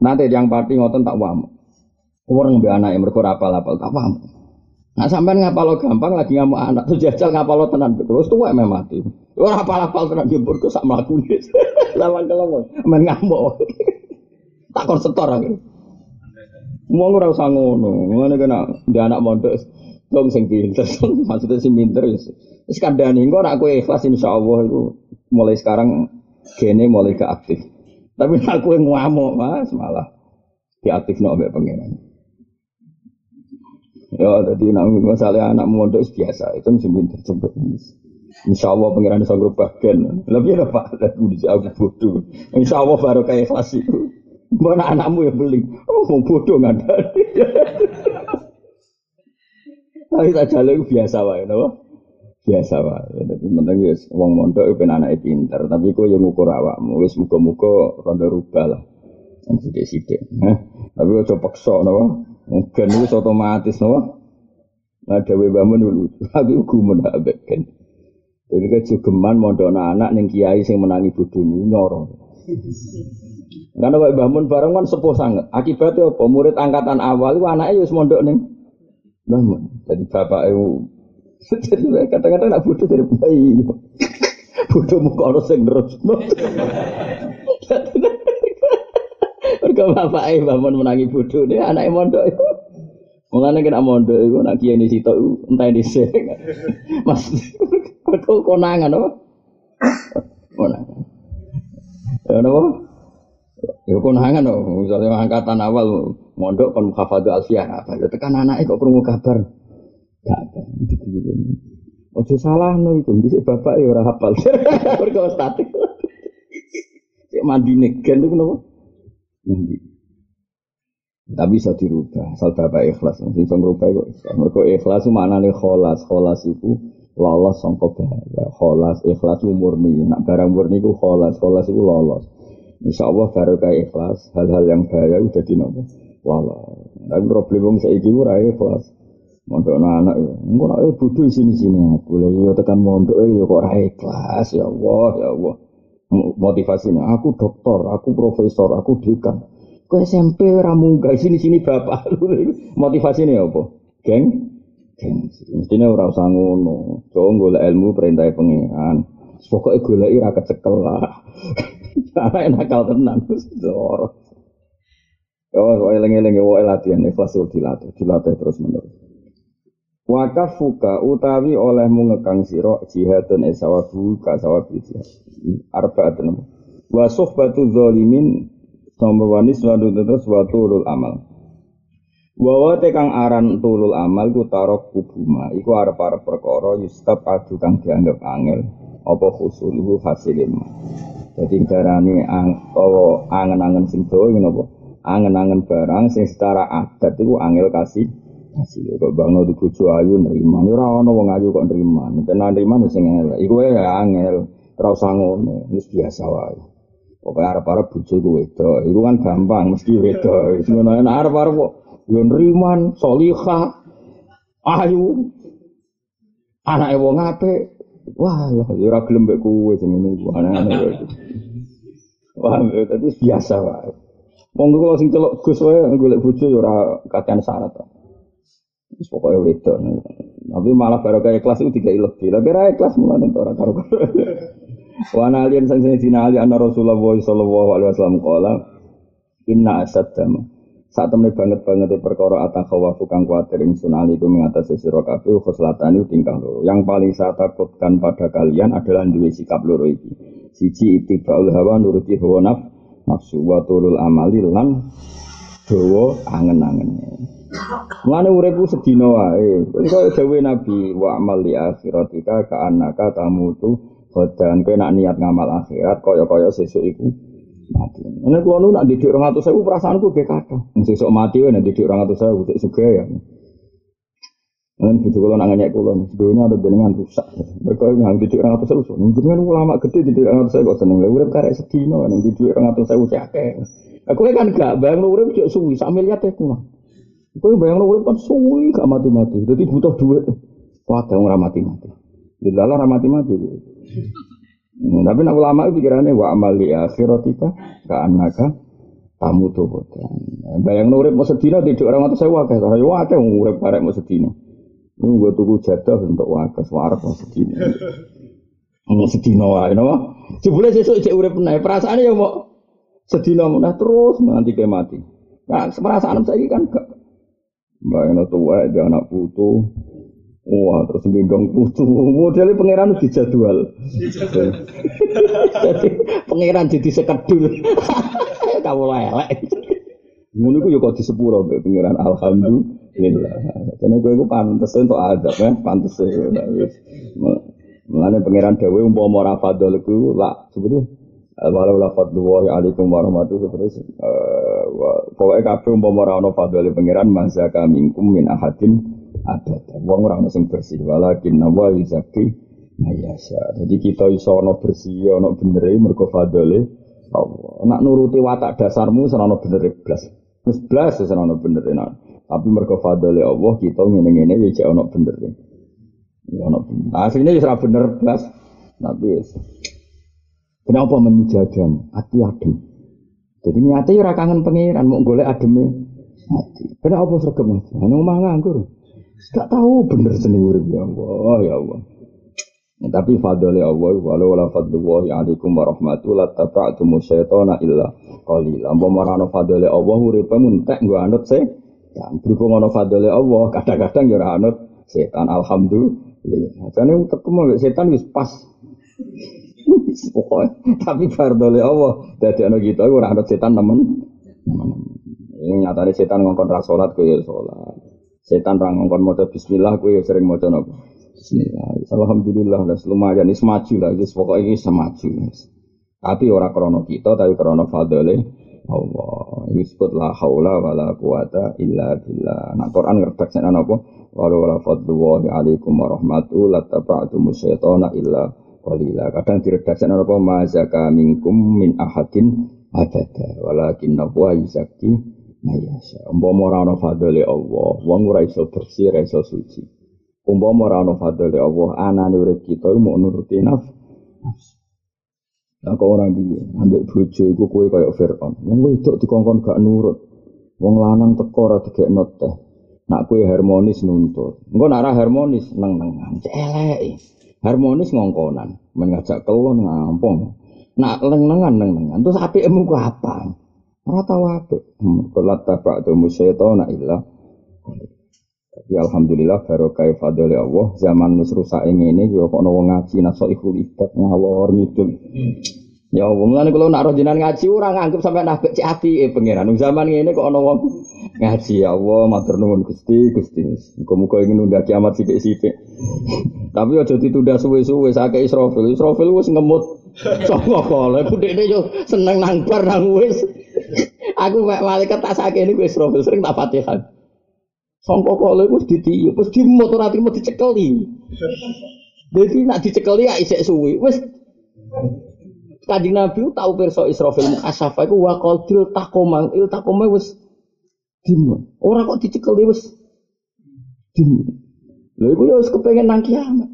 Nanti yang party ngoten tak wamu. Orang mbek anake mergo apal-apal tak wamu. Nah sampean lo gampang lagi ngamuk anak tuh jajal lo tenan terus tuwa emang mati. Ora apal-apal tenan jempur kok sak mlakune. Lawan kelomon, men ngamuk. tak kon setor aku. Wong ora usah ngono. Ngene kena ndek anak mondok dong sing pinter. Maksudnya sing pinter Wis kandhani engko nek kowe ikhlas insyaallah itu mulai sekarang gene mulai ke aktif. Tapi nek kowe ngamuk Mas malah diaktif no mbek pangeran. Ya, jadi nak masalah anak mondok biasa, itu mesti pinter cepet. Insya Allah pengiran bisa berubah. Lebih apa? Lebih aku bodoh. Insya Allah baru kayak ikhlas itu. Mana anakmu yang beli? Oh, mau bodoh nggak ada. Tapi tak jalan biasa wae, no? biasa. Ya, jadi penting ya, wong mondok itu kan anaknya pinter, tapi kok yang ngukur awakmu, wis muka-muka rondo rubah lah, yang sidik-sidik. Eh, tapi coba sok, nopo, mungkin itu otomatis, nopo. Nah, dewe bangun dulu, tapi gumun abek kan. Jadi kan jugeman mondok anak yang kiai sing menangi bodohmu nyorong. Karena kalau Mbah Mun bareng kan sepuh sangat. Akibatnya apa? Murid angkatan awal itu anaknya ya mondok nih. Mbah Mun. Jadi bapak itu jadi kadang-kadang nak bodoh dari bayi. Bodoh muka orang sing terus. Mereka bapak itu Mbah Mun menangi bodoh nih anaknya mondok itu. Mulane kena mondok iku nak kiai ini sitok entah dhisik. Mas kok konangan apa? Konangan. Ya napa? Ya konangan no, misalnya angkatan awal mondok kon hafadhu alfiyah apa. Ya tekan anake kok krungu kabar. Gak apa. Ojo salah no itu, dhisik bapak ya ora hafal. Mergo statik. Cek mandi negen itu kenapa? Mandi. Tapi bisa dirubah, asal bapak ikhlas. Sing bisa ngerubah kok. Mereka ikhlas nih kholas. Kholas itu lolos sangka bahaya. Kholas, ikhlas murni. Nak barang murni itu kholas. Kholas itu lolos. Insya Allah baru kayak ikhlas. Hal-hal yang bahaya udah di nopo. Lolos. Tapi problem saya ini ora ikhlas. Mondok anak ya. Engko nak bodoh sini-sini aku. Lah yo tekan mondok ya kok ora ikhlas. Ya Allah, ya Allah. Motivasinya, aku dokter, aku profesor, aku dekan. Ke SMP ora munggah sini-sini bapak lu. Motivasine apa? Geng. Geng. Mestine ora usah ngono. Coba golek ilmu perintah pengiran. Pokoke goleki ra kecekel lah. Anak nakal tenan wis dor. Oh, wae eling-eling wae latihan ikhlas dilatih, dilatih terus menerus. Wakafuka utawi olehmu ngekang sira jihadun esawabu ka sawabu jihad. Arba'atun. Wa suhbatu zalimin Nomor wanis wadu terus wa tulul amal. Wawa tekang aran tulul amal ku tarok kubuma. Iku arep arep perkara yustab adu kang dianggap angel. Apa khusuluhu hasilin. Jadi darani ang, oh, angen-angen sing dawa apa? Angen-angen barang sing secara adat iku angel kasih kasih kok bangno di bojo ayu nerima. Ora ana wong ayu kok nerima. Nek nerima sing elek. Iku ya angel. Ora usah ngono. Wis biasa wae. Pokoknya arep-arep bojo wedok, itu kan gampang mesti wedok. Semono enak arep-arep kok yo nriman, salihah, ayu. Anake wong apik. Wah, ya ora gelem mbek kowe iku aneh-aneh. Wah, tadi biasa wae. Wong kula sing celok Gus wae golek bojo ya ora kakean syarat. Wis pokoke wedok. Tapi malah baru kayak kelas itu tiga lebih. Lah kira kelas mulane ora karo. Wa nalian sang sayyidina Ali anna Rasulullah sallallahu alaihi wasallam qala inna asaddama saat temen banget banget perkara atakhawafu kang kuatir ingsun aliku mengatasi sira kabeh khuslatani tingkah loro. Yang paling saya takutkan pada kalian adalah duwe sikap loro iki. Siji ittibaul hawa nuruti hawa naf, nafsu wa turul amali lan dawa angen-angen. Mulane uripku sedina wae. Kaya dawuh Nabi wa amal li akhiratika ka annaka tamutu Badan kowe nak niat ngamal akhirat kaya-kaya sesuk iku mati. Ini kalau nak didik orang atau saya perasaanku kayak kata. Sesuk mati wae nak didik orang atau saya sesuk juga ya. Kan bujuk kalau nanya kulo, dunia ada jenengan rusak. Mereka yang didik orang atau saya. Jenengan ulama gede didik orang atau saya kok seneng. Urip karek sedino, yang didik orang atau saya usah Aku kan gak bayang urip cek suwi, sambil lihat ya kulo. Aku bayang urip kan suwi gak mati-mati. Jadi butuh duit. Wah, orang mati-mati. Di dalam mati-mati. Hmm, tapi nak ulama itu pikirannya wa amali akhiratika ka anaka tamu tuh Bayang nurip mau sedina tidak orang atau saya wakil, orang wakil mau urip parek mau sedina. Ini gue tunggu jatuh untuk wakil, suara mau sedina. Mau sedina wae, no? Jebule sesuk cek urip naik perasaan ya mau sedina mau terus nanti kayak mati. Nah, perasaan saya kan gak. Bayang tua, dia anak putu, Wah, terus gendong putu. Modelnya pangeran dijadwal. Jadi pangeran jadi sekedul. Kamu lelek. Ngono iku ya kok disepuro mbek pangeran alhamdulillah. Karena gue iku pantes untuk adab ya, pantes ya. Mulane pangeran dhewe umpama ora fadhol iku lak sebetulnya walau la fadlullahi alaikum warahmatullahi terus uh, pokoknya kabeh umpama ora ana fadhole pangeran mazaka minkum min ahadin ada wong ora ono sing bersih walakin nawa yuzaki mayasa. Jadi kita iso ono bersih ono bener mergo fadole Allah. Nak nuruti watak dasarmu ora ono bener blas. Wis blas ono bener nah. tapi mergo fadole Allah kita ngene-ngene ya jek ono bener. Ya ono bener. Aslinya ya ora bener blas. Tapi kenapa menjajam hati adem. Jadi niatnya ora kangen pangeran mau golek ademe mati. Kena apa sregep? Ana omah nganggur. Gak tahu bener jeneng urip ya Allah, ya Allah. Ya, tapi fadli Allah walau la fadlullahi alaikum wa rahmatullahi taba'tum syaitana illa qalila. Mbok marano fadli Allah uripe muntek nggo anut se. Dan berhubung ana fadli Allah, kadang-kadang ya ora anut setan. Alhamdulillah. Jane ketemu setan wis pas. Tapi fardole Allah. Dadi ana kita ora anut setan temen. Ini nyatane setan ngongkon ra salat kowe ya. Setan ra ngongkon maca bismillah ya sering maca napa? Bismillah. Alhamdulillah wis lumayan wis maju lah wis pokoke iki semaju. Tapi ora krana kita tapi krana fadhole Allah. Disebut la haula wala quwata illa billah. Nah Quran ngertek nek napa? Wala wala fadlullahi alaikum warahmatullahi lattaba'tum syaitana illa qalila. Kadang diredaksi napa ma zaka minkum min ahadin adada walakin nabwa yuzaki mayasya. Umpama ora ana fadhole Allah, wong ora iso bersih, ora iso suci. Umpama ora ana fadhole Allah, anane urip kita mau nuruti nafsu. Lah kok ora piye? Ambek bojo iku kowe kaya Firaun. Wong wedok dikongkon gak nurut. Wong lanang teko ora digekno teh. Nak kowe harmonis nuntut. Engko nak ora harmonis neng-nengan. Elek. Harmonis ngongkonan, mengajak kelon ngampung. Nak leng-lengan neng-nengan. Terus apikmu ku apa? Ora tau apik. Kulat tabak tu musyaitona illa tapi alhamdulillah barokah fadli Allah zaman nus rusak ini yo kok wong ngaji naso iku libat ngawur ngidul. Ya Allah, mulane kalau nak rojinan ngaji orang nganggep sampai nafek cek ati eh pangeran. Zaman ini kok ana wong ngaji ya Allah matur nuwun Gusti Gusti. Muga-muga ingin nunda kiamat sithik-sithik. Tapi aja ditunda suwe-suwe sakake Israfil. Israfil wis ngemut. Sapa kala budekne yo seneng nang bar nang wis. Aku malaikat tak sakene wis Israfil sering tak Fatihah. Sangka kala iku ditiup, wis dimut ora trimo dicekeli. Jadi nak dicekeli ya isek suwi. Wis Kanjeng Nabi tahu pirsa Israfil mukasafa iku wa qadil taqoma, il taqoma wis dimut. Ora kok dicekeli wis dimut. Lha iku ya wis kepengin nang kiamat.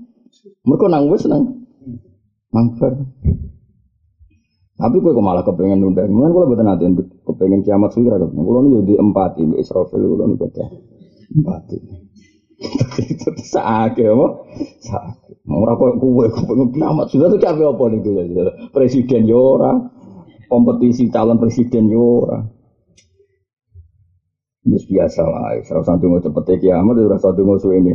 Mergo nang wis nang mangfer. Tapi kowe kok malah kepengen nunda. Mungkin betul nanti kepengen kiamat suwi ra kepengen. Kulo niku di empati Israfil kulo niku Mati. Sakit apa? Sakit. Ora kok kowe pengen kiamat sudah tuh capek apa nih ya. Presiden yo ora. Kompetisi calon presiden yo ora. Ini biasa lah, salah satu mau cepet kiamat, satu mau suwe ini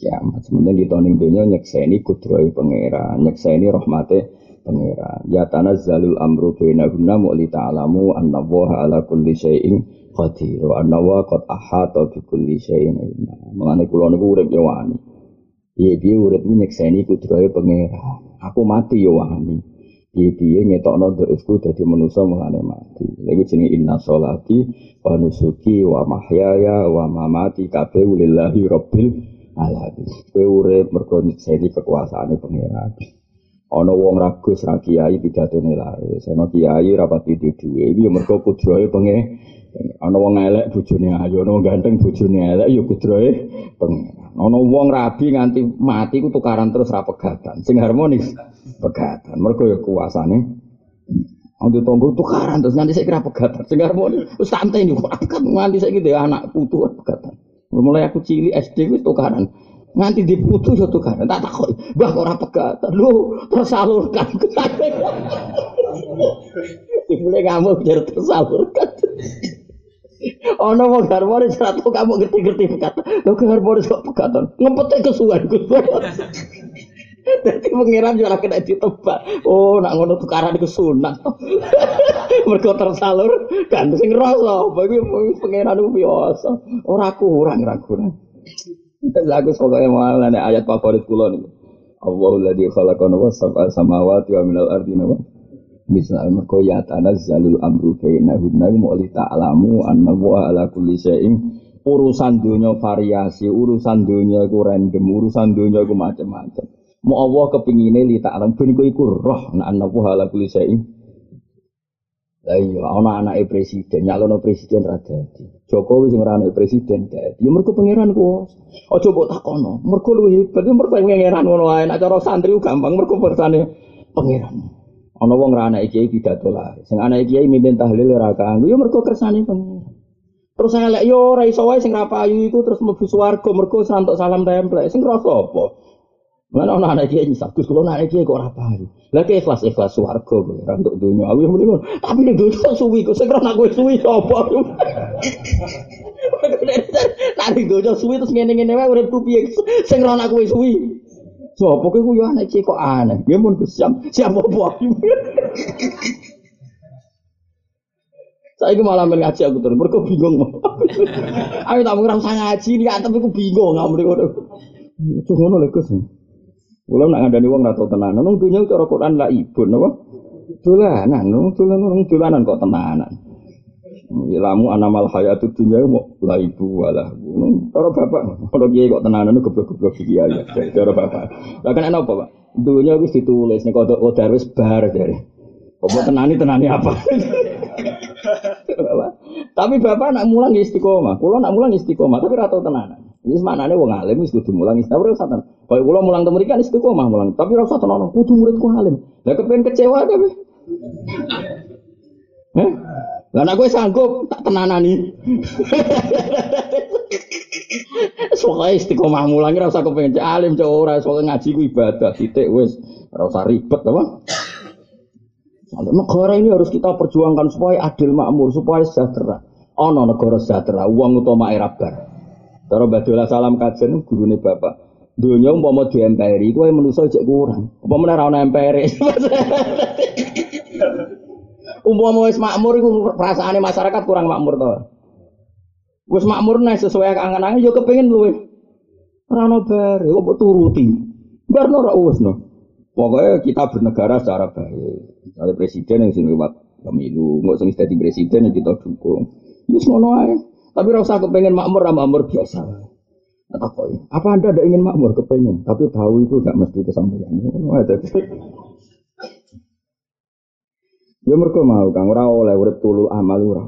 kiamat. Sementara kita ning dunia nyekseni kudroi pangeran, nyekseni rahmate pangeran. Ya tanah zalul amru bainahunna mu'li ta'alamu anna waha ala kulli syai'in qadir wa anna wa qad ahata bi kulli syai'in ilma. Mengane kula niku urip yo wani. Piye piye urip nyekseni kudrahe pangeran. Aku mati yo wani. Piye piye ngetokno dhaifku dadi manusa mengane mati. Iku jenenge inna sholati wa nusuki wa mahyaya wa mamati kabeh lillahi rabbil alamin. Kowe urip mergo nyekseni kekuasaane pangeran. Ana wong ragus ra kiai pidatone laris. Ana kiai rapat pati duwe. Iki ya mergo kudrahe penge ana wong elek bojone ayu ana ganteng bojone elek ya kudrahe pengen ana wong rabi nganti mati ku tukaran terus ra pegatan. Sing harmonis pegatan. Mergo ya kuasane Untuk tonggo tukaran terus nganti saya kira pegatan. Sing harmonis wis santai nih kok pegat nganti saya gitu anak putu pegatan. Mulai aku cilik SD wis tukaran nganti diputus ya tukaran tak takut bah ora pegatan lu tersalurkan Mulai kamu biar tersalurkan. Ono mau harmonis ratu kamu ngerti-ngerti pekatan. Lo ke kok pekatan. Ngempetnya kesuwan. Jadi pengiran juga kena ditebak. Oh, nak ngono tukaran iku sunat. Mergo tersalur kan sing rasa. Bagi pengiran itu biasa. Ora kurang, ora kurang. Lagu pokoknya malah ayat favorit kula niku. Allahul ladzi khalaqana was sab'a samawati wa minal ardi nawa Misal mergo ya tanazzalul amru bainahunna mu'li ta'lamu anna wa ala kulli urusan dunia variasi, urusan dunia iku random, urusan dunia iku macam-macam. Mau Allah kepingine li ta'lam ben iku roh nek anna wa ala kulli. Lah iya ana anake presiden, nyalono presiden ra dadi. Jokowi sing ora anake presiden dadi. Ya mergo pangeran ku. Aja mbok takono. Mergo luwih hebat, mergo pangeran ngono ae. Nek cara santri gampang mergo bersane pangeran. Ana wong ra anak kiai pidato lah. Sing anak kiai mimpin tahlil ora kanggo ya mergo kersane pengen. Terus yo ora iso wae sing ra payu iku terus mlebu swarga mergo santok salam templek. Sing rasa apa? Mana ana anak kiai nyisap, Gus kula anak kiai kok ora payu. Lah ki ikhlas ikhlas swarga kowe ora untuk dunya. Aku ngono. Tapi nek dosa suwi kok sing ora kowe suwi apa? Nari dosa suwi terus ngene-ngene wae uripku piye? Sing ora kowe suwi. Kowe ku yo anak kiai kok aneh. Ya siap siap apa? Saya itu malah ngaji aku terus, mereka bingung. Ayo tak usah ngaji nih, tapi aku bingung nggak mereka. Cuma ngono Gus. Kula nak ngandani wong ora tau tenanan, nang dunya cara Quran la ibun apa? Dolanan, nang dolanan nang dolanan kok tenanan. Ya lamu anamal hayatud dunya mau la ibu wala. Cara bapak, kalau kiai kok tenanan goblok-goblok iki ya. Cara bapak. Lah kan apa, Pak? Dunya wis ditulis nek kodok kodar wis bar dari. Kok tenani tenani apa? tapi bapak nak mulang istiqomah, kulo nak mulang istiqomah, tapi rata tenanan. Ini maknanya wong alim wis kudu mulang istiqomah ora satan. Kaya kula mulang temu kan istiqomah mulang, tapi ora usah tenan kudu muridku alim. Lah kepen kecewa tapi. Eh? Nek kowe sanggup tak tenanani. Soalnya istiqomah mulang ora usah kepen alim cok ora soalnya ngaji ku ibadah titik wis ora usah ribet apa. Negara ini harus kita perjuangkan supaya adil makmur, supaya sejahtera. Ono negara sejahtera, uang utama era bar. Cara Badola salam kajen gurune bapak. Dunia umpama di MPRI, kue menuso cek kurang. Umpama ora ono MPRI. umpama wis makmur iku perasaane masyarakat kurang makmur to. Wis makmur nih sesuai angan-angan yo kepengin luwe. Ora ono bar, kok turuti. Bar ora wis no. Pokoknya kita bernegara secara baik. Misalnya presiden yang sini lewat pemilu, nggak usah jadi presiden yang kita dukung. Ini semua aja. Tapi rasa kepengen makmur sama makmur biasa. Atau apa Apa anda ada ingin makmur kepengen? Tapi tahu itu nggak mesti kesampaian. Ya mereka mau kang ora oleh urip tulu amal ora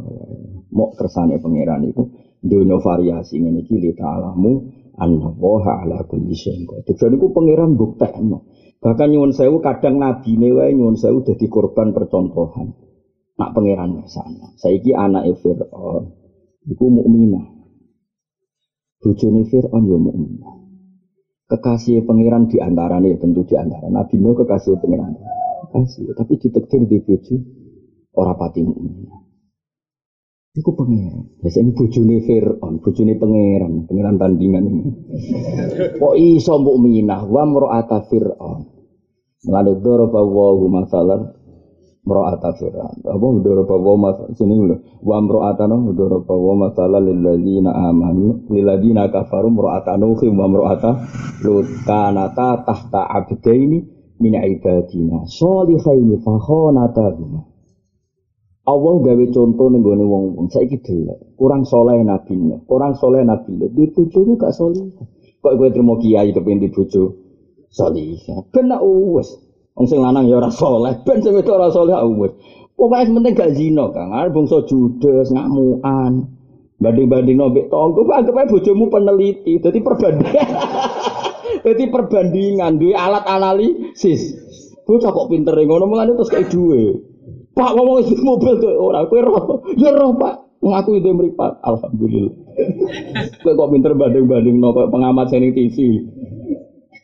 Mau kersane pangeran itu dunia variasi ini kili ta'alamu anna woha ala kulli syai'in qadir. Jadi ku pangeran buktekno. Bahkan nyuwun sewu kadang nabi wae nyuwun sewu dadi korban percontohan. Nak pangeran sana. Saiki anak Fir'aun iku mukminah. Bojone Fir'aun yo mukminah. Kekasih pangeran di antaranya tentu di antara Nabi Nuh kekasih pangeran. Kekasih, tapi ditektir di bojo ora pati mukminah. Iku pangeran. Biasanya bojone Fir'aun, bojone pangeran, pangeran tandingan ini. Kok iso mukminah wa mra'ata Fir'aun. Lalu doroba masalah mro'ata fir'aun. Apa mudhara bawa mas sini lho. Wa mro'atana mudhara bawa masalah lil ladzina amanu lil ladzina kafaru mro'ata nuh wa mro'ata lut kanata tahta abdaini min ibadina sholihaini fa khonatahuma. Allah gawe contoh ning gone wong-wong saiki delok kurang soleh nabi kurang soleh nabi lho di bojomu gak soleh kok kowe terima kiai kepengin di bojo soleh kena uwes Wong sing lanang ya ora saleh, ben sing wedok ora saleh wis. Pokoke penting gak zina, Kang. Arep bangsa judes, ngamukan. Banding-banding nombek tonggo, anggap aja bojomu peneliti. Jadi perbandingan. Jadi perbandingan duwe alat analisis. Bocah kok pinter ngono mulane terus kayak duwe. Pak ngomong itu mobil tuh ora kowe roh. Ya roh, Pak. Ngaku itu meripat. Alhamdulillah. Kowe kok pinter banding-banding no pengamat seni TV.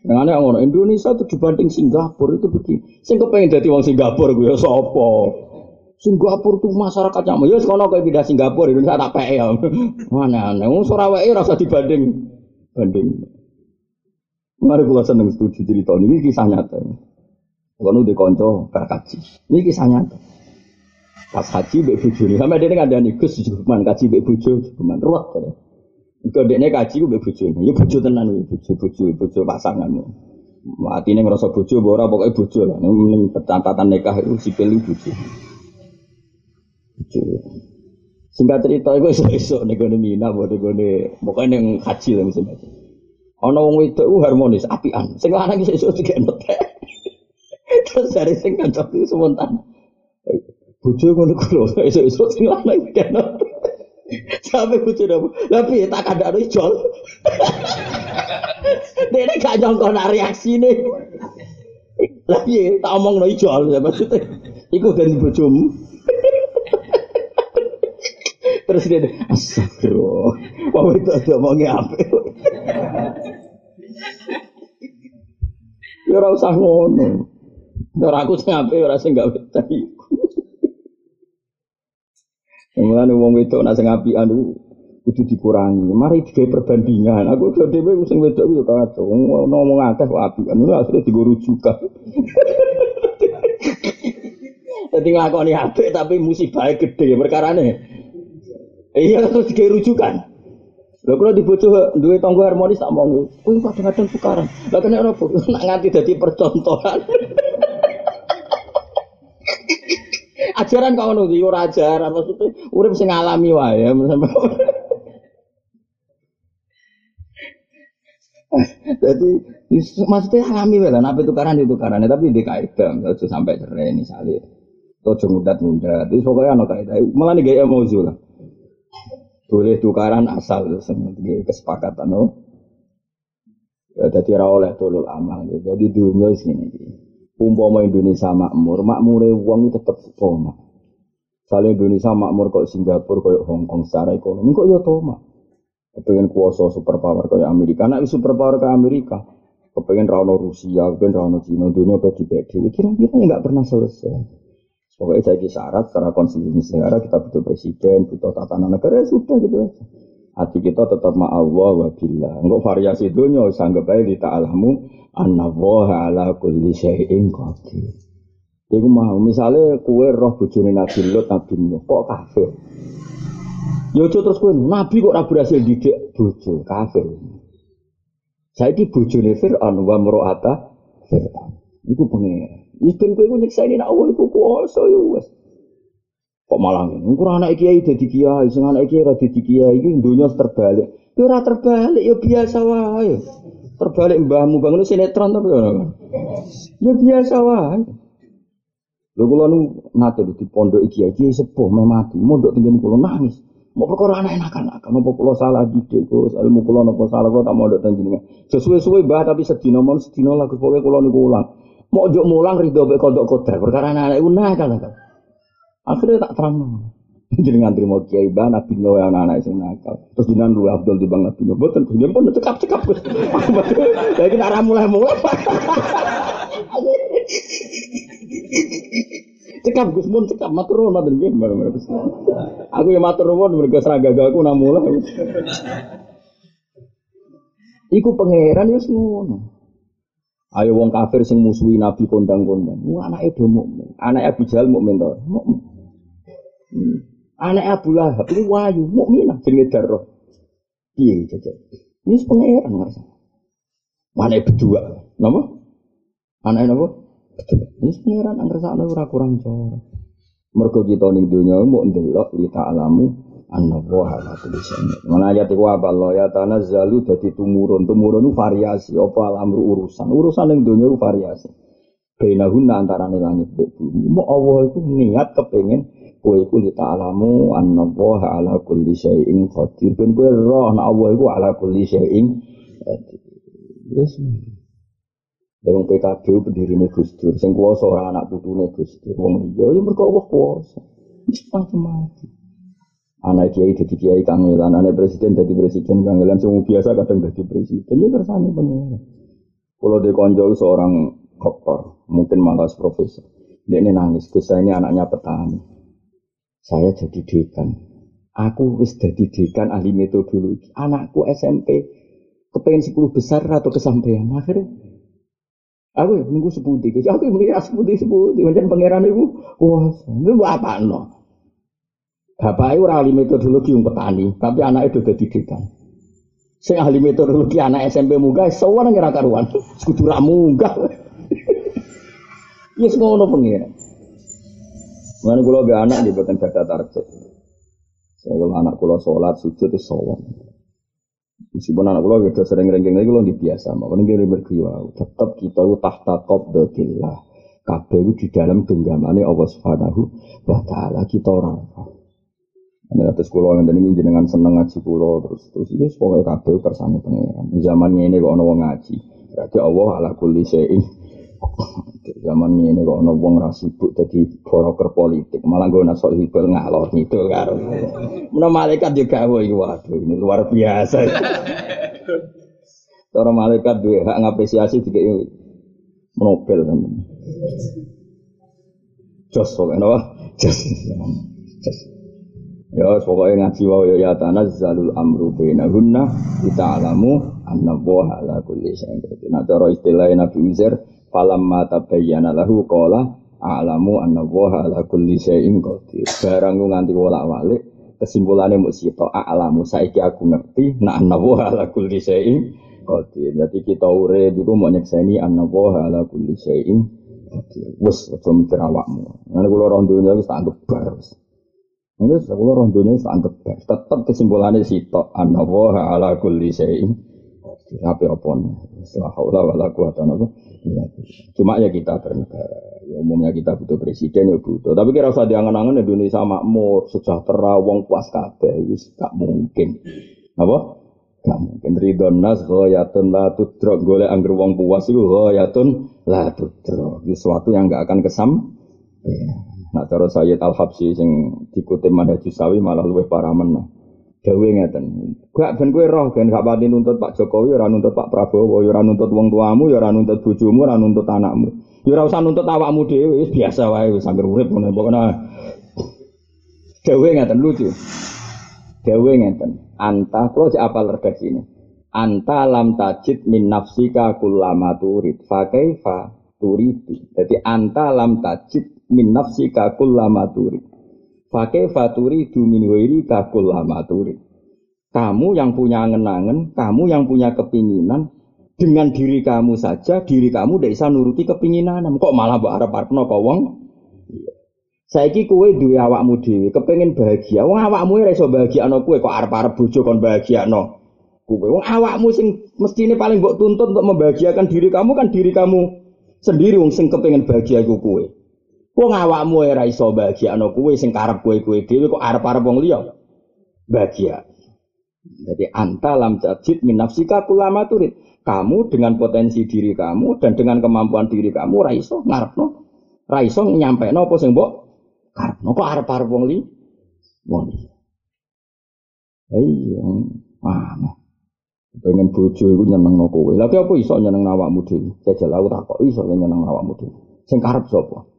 Dengan yang ngono Indonesia itu dibanding Singapura itu begini. Sing kepengen jadi wong Singapura gue ya sapa? Singapura tuh masyarakatnya mau ya sekolah kayak pindah Singapura Indonesia tak pe ya. Mana aneh, wong Surabaya rasa dibanding banding. Mari kula seneng setuju cerita ini kisah nyata. Kalau udah konco kaji, ini kisah nyata. Pas haji bek bujuni, sampai dia nggak ada nih gus cuman kaji bek bujo, cuman ruwet. Kau dekne kaji gue bojo. Ya bojo tenan ya bojo bojo bojo pasangan. Mati nih ngerasa bojo, bora pokoknya bojo lah. Nih catatan nikah itu sipil itu bojo. Bojo. Singkat cerita itu esok-esok nih gue mina, boleh gue pokoknya yang haji lah misalnya. Ono wong itu harmonis, apian. Sing lanang esuk tiga notek. Terus dari sing kancok itu spontan. Bojo ngono kulo, esuk-esuk sing lanang notek. Sampai bucu dong. Tapi tak ada ada jol. Dia gak nyongkon reaksi nih. Lah tak omongno ijol ya maksudnya. Iku den bojomu. Terus dia astagfirullah. Wah itu ada omongnya apa? Ya ora usah ngono. Ora aku sing apik ora sing gak iku. Mulane wong wedok nek sing apian iku kudu dikurangi. Mari digawe perbandingan. Aku dhewe sing wedok yo kacau. Ngomong akeh kok apian. Lha asline digo rujukan. Jadi nglakoni apik tapi musibahnya gede perkarane. Iya terus digawe rujukan. Lha kula dibojo duwe tangga harmonis tak mong. Kuwi kadang-kadang tukaran. Lah kena apa? Nak nganti dadi percontohan. ajaran kau nuti ora ajaran maksudnya urip sing alami wae Jadi maksudnya alami lah, nabi tukaran itu tukaran, tapi di kaidah, itu sampai cerai misalnya, atau mudat mudat, itu pokoknya anak kaidah, malah nih gaya emosi lah. Boleh tukaran asal sebagai kesepakatan, no. Ya, jadi oleh tolol amal, jadi dunia sini. Umpama Indonesia makmur, makmure itu tetap toma. Saling Indonesia makmur kok Singapura, kok Hong Kong secara ekonomi, kok ya toma. Kepengen kuasa superpower kayak Amerika, nak superpower ke Amerika. Kepengen rano Rusia, kepengen rano Cina, dunia dibedi. Kira-kira nggak pernah selesai. Pokoknya saya syarat secara konstitusi negara kita butuh presiden, butuh tatanan negara ya sudah gitu aja. Hati kita tetap ma'allah wa billah. Enggak variasi dunia, sanggap aja di ta'alamu anna wa ala kulli syai'in qadir. Iku mau misalnya kue roh bojone Nabi Lut Nabi Nuh kok kafir. Yo ya terus kue Nabi kok ora berhasil didik bojo kafir. Saiki bojone Fir'aun wa mro'ata Fir'aun. Iku pengen. Wis ben kowe nyiksa ini nak Allah iku kuwasa yo ya. Kok malah ngene. Engko anak kiai dadi kiai, sing anak kiai ora dadi kiai iki donya terbalik. Ya ora terbalik ya biasa wae. Terbalik mbahmu bangun sinetron tapi ya. Ya biasa wae. Lho kula nu nate di pondok iki iki sepuh meh mati, mondok tinggal kula nangis. Mau perkara anak enakan akan mau kula salah didik kula ilmu kula napa salah kula tak mondok ten jenengan. Sesuai-suwe mbah tapi sedina mon sedina lah pokoke kula niku ulang. Mau juk mulang ridho mek kodok kodar perkara anak iku nakal nakal. Akhirnya tak terang. Jenengan terima kiai bah Nabi Nuh yang anak sing nakal. Terus jenengan lu Abdul di bang Nabi Nuh. Boten jenengan pun cekap cekap. Lagi nak mulai mulai. Cekap Gus Mun cekap matur nuwun matur nggih Aku ya matur nuwun mergo seragagaku namula. Iku pangeran wis ngono. Ayo wong kafir sing musuhi Nabi kondang-kondang. Mu anake do mukmin. Anake Abu Jahal mukmin to. Anak Abu Lahab ini wayu mukmin jenenge darah. Piye jajal? Ini pangeran ngerasa. Mana berdua? Nama? Anak napa? Ini pangeran angker sakno ora kurang cara. Mergo kita ning donya mau ndelok li ta'lamu anna wa ala kulli syai'in. Mana ayat iku apa Allah ya tanazzalu dadi tumurun. Tumurun itu variasi apa alamru urusan. Urusan ning donya itu variasi. Bainahun antara langit bumi. Mau Allah itu niat kepengen kowe iku li ta'lamu anna wa ala kulli syai'in qadir. Ben kowe roh nek Allah iku ala kulli syai'in qadir. Yes. Dari PKB pendiri Gus Dur, sing kuasa orang anak putune Gus Dur, wong liya ya mergo Allah kuasa. Wis macam-macam. Anak kiai jadi kiai kangelan, anak presiden jadi presiden kangelan, semua biasa kadang jadi presiden, ya kersane pengen. Kalau di konjol seorang dokter, mungkin malah profesor, dia ini nangis, Gus ini anaknya petani. Saya jadi dekan. Aku wis jadi dekan ahli metodologi. Anakku SMP kepengen 10 besar atau kesampaian. Akhirnya Aku ya menunggu seputih, aku ya menunggu seputih seputih, macam pangeran itu, wah, itu apa no? Bapak itu ahli metodologi yang petani, tapi anak itu udah didikan. Sing ahli metodologi anak SMP munggah, semua ngira karuan, kudu ra munggah. Ya semua ono pangeran. Mana kalau gak anak dia buatan data target. Saya anak kalau sholat sujud itu sholat. Meskipun anak kula gitu sering rengking lagi lagi biasa, makanya kira berkiwa. Tetap kita tahta qabdatillah. Kabeh di dalam genggamannya Allah Subhanahu wa taala kita orang. Ana atas kula yang ini jenengan seneng ngaji kula terus terus ini pokoke kabeh kersane pangeran. Zaman ini kok wong ngaji. Berarti Allah ala kulli Zaman ini kok ono wong ra sibuk dadi broker politik, malah gue nasok hibel ngalor ngidul karo. Menawa malaikat juga gawe waduh ini luar biasa. Cara malaikat duwe hak ngapresiasi juga Nobel kan. Jos pokoknya apa? Jos. Jos. Ya pokoknya ngaji wae ya tanazzalul amru bainahunna kita alamu anna wa ala kulli syai'in. Nah cara istilah Nabi Uzair falamma tabayyana lahu qala a'lamu anna wa ala kulli syai'in qadir. Barang ku nganti wolak-walik kesimpulannya mau sito a'lamu saiki aku ngerti nah anna wa ala kulli syai'in qadir. Jadi kita urip iku mau nyekseni anna wa ala kulli syai'in qadir. Wes aja mikir awakmu. Ngene kula ora dunya wis tak anggap bar. Ini sekolah orang dunia sangat baik. Tetap kesimpulannya sitok. Anna wa ala kulli syai'in. Tapi apa nih? Setelah haula wala quwata apa? Cuma ya kita bernegara. Ya, umumnya kita butuh presiden ya butuh. Tapi kira usah diangan-angan Indonesia makmur, sejahtera, wong puas kabeh. Itu gak mungkin. Apa? Gak mungkin. Ridon nas ghayatun la tudrok. Golek angger wong puas itu ghayatun la tudrok. Itu sesuatu yang gak akan kesam. Nah cara Sayyid Al Habsyi sing dikutip Manhaj Sawi malah luwih parah meneh. Dawe ngeten. Gak ben kowe roh ben gak pati nuntut Pak Jokowi ora nuntut Pak Prabowo, ya ora nuntut wong tuamu, ya ora nuntut bojomu, ora nuntut anakmu. Ya ora usah nuntut awakmu dhewe, wis biasa wae wis anggere urip ngono pokoknya. Dawe ngeten lucu. Dawe ngeten. Anta kula cek apal redaksi ini. Anta lam tajid min nafsika kullama turid. Fa kaifa turidu. Jadi anta lam tajid min nafsi kakul lama turi. Pakai faturi du min wiri kakul lama turi. Kamu yang punya angen-angen, kamu yang punya kepinginan, dengan diri kamu saja, diri kamu tidak bisa nuruti kepinginan. Kok malah mbok arep-arepno kok wong? Saiki kowe duwe awakmu dhewe, kepengin bahagia. Wong awakmu ora iso bahagiano kowe kok arep-arep bojo kon bahagiano. Kowe wong awakmu sing mestine paling mbok tuntut untuk membahagiakan diri kamu kan diri kamu sendiri wong sing kepengin bahagia kowe. Wong awakmu ora iso bahagiakno kowe sing karep kowe-kowe dhewe kok arep-arep wong liya. Bahagia. Jadi anta lam tajid min nafsika kulama turid. Kamu dengan potensi diri kamu dan dengan kemampuan diri kamu ra iso ngarepno. Ra iso nyampekno apa sing mbok karepno kok arep-arep wong li. Wong liya. Iya, mana? Pengen bojo iku nyenengno kowe. Lha apa iso nyeneng awakmu dhewe? Jajal aku tak kok iso nyeneng awakmu dhewe. Sing karep sapa?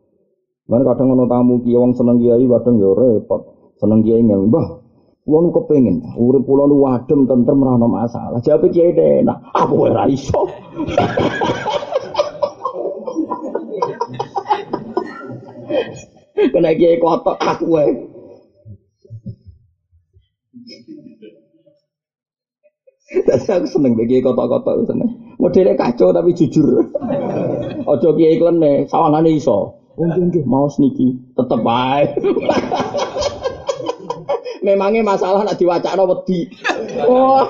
Mana kadang ono tamu kiai wong seneng kiai kadang ya repot. Seneng kiai ngel, "Mbah, kula nu kepengin urip kula nu wadem tentrem ora ono masalah." Jawab kiai enak, "Aku ora iso." Kena kiai kotok aku wae. Tapi aku seneng kiai kotok-kotok seneng. Modelnya kacau tapi jujur. Ojo kiai klene, sawangane iso. Mungkin nggih mau niki tetep baik. Memangnya masalah nak diwacana wedi. Wah.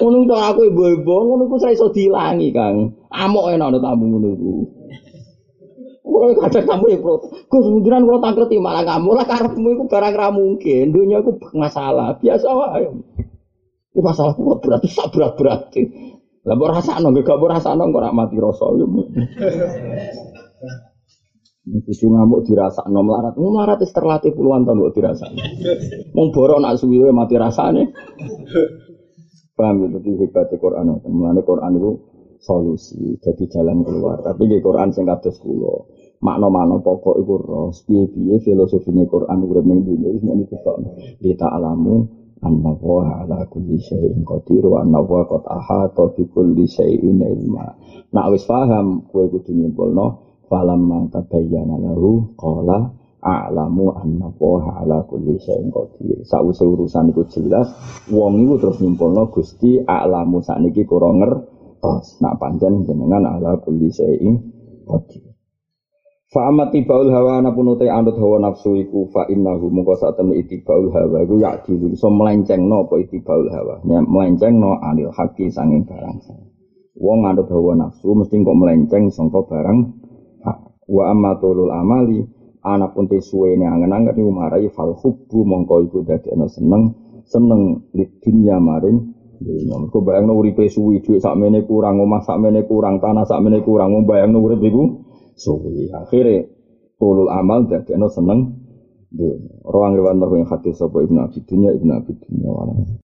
Ngono to aku ibu-ibu ngono saya iso dilangi, Kang. Amok enak ana tamu ngono iku. Kulo kadang tamu ya, Bro. Gus, njenengan kula tangkreti malah kamu lah karepmu iku barang ra mungkin. Dunia iku masalah, biasa wae. Masalah berarti sak berat berarti. Lah mbok rasakno, gak mbok rasakno kok ora mati rasa. Cucu ngamuk dirasakno melarat. Melarat wis terlatih puluhan tahun kok dirasakno. Wong borok nak suwi mati rasane. Paham ya, jadi hebatnya Quran. Mulanya Quran itu solusi, jadi jalan keluar. Tapi di Quran sing kados kula. Makna-makna pokok iku roh, piye-piye filosofine Quran urip ning dunya wis muni ketok. Li anna wa ala kulli syai'in qadir wa anna wa qad ahata bi kulli syai'in ilma. Nak wis paham kowe kudu nyimpulno falam man tabayyana lahu qala a'lamu anna wa ala kulli syai'in qadir. Sawise urusan iku jelas, wong iku terus nyimpulno Gusti a'lamu sakniki kurang ngertos. Nak pancen jenengan ala kulli syai'in qadir. Fa amat tibaul hawa anapun utai anut hawa nafsu iku fa innahu mungko sak temne itibaul hawa iku yak dilu iso melencengno apa itibaul hawa? Ya melencengno anil haki sanging barang wong anut hawa nafsu mesti kok melenceng sangka barang wa amatulul amali anapun te suwene angen-angen iku marai fal hubbu mongko iku dadekno seneng seneng lid dunya maring dunya. Mergo bayangno uripe suwi, dhuwit sakmene kurang, omah sakmene kurang, tanah sakmene kurang, wong bayangno urip iku suwi. Akhire tulul amal dadekno seneng dunya. Ruang riwan yang hadis sapa Ibnu Abi Dunya, Ibnu Abi Dunya.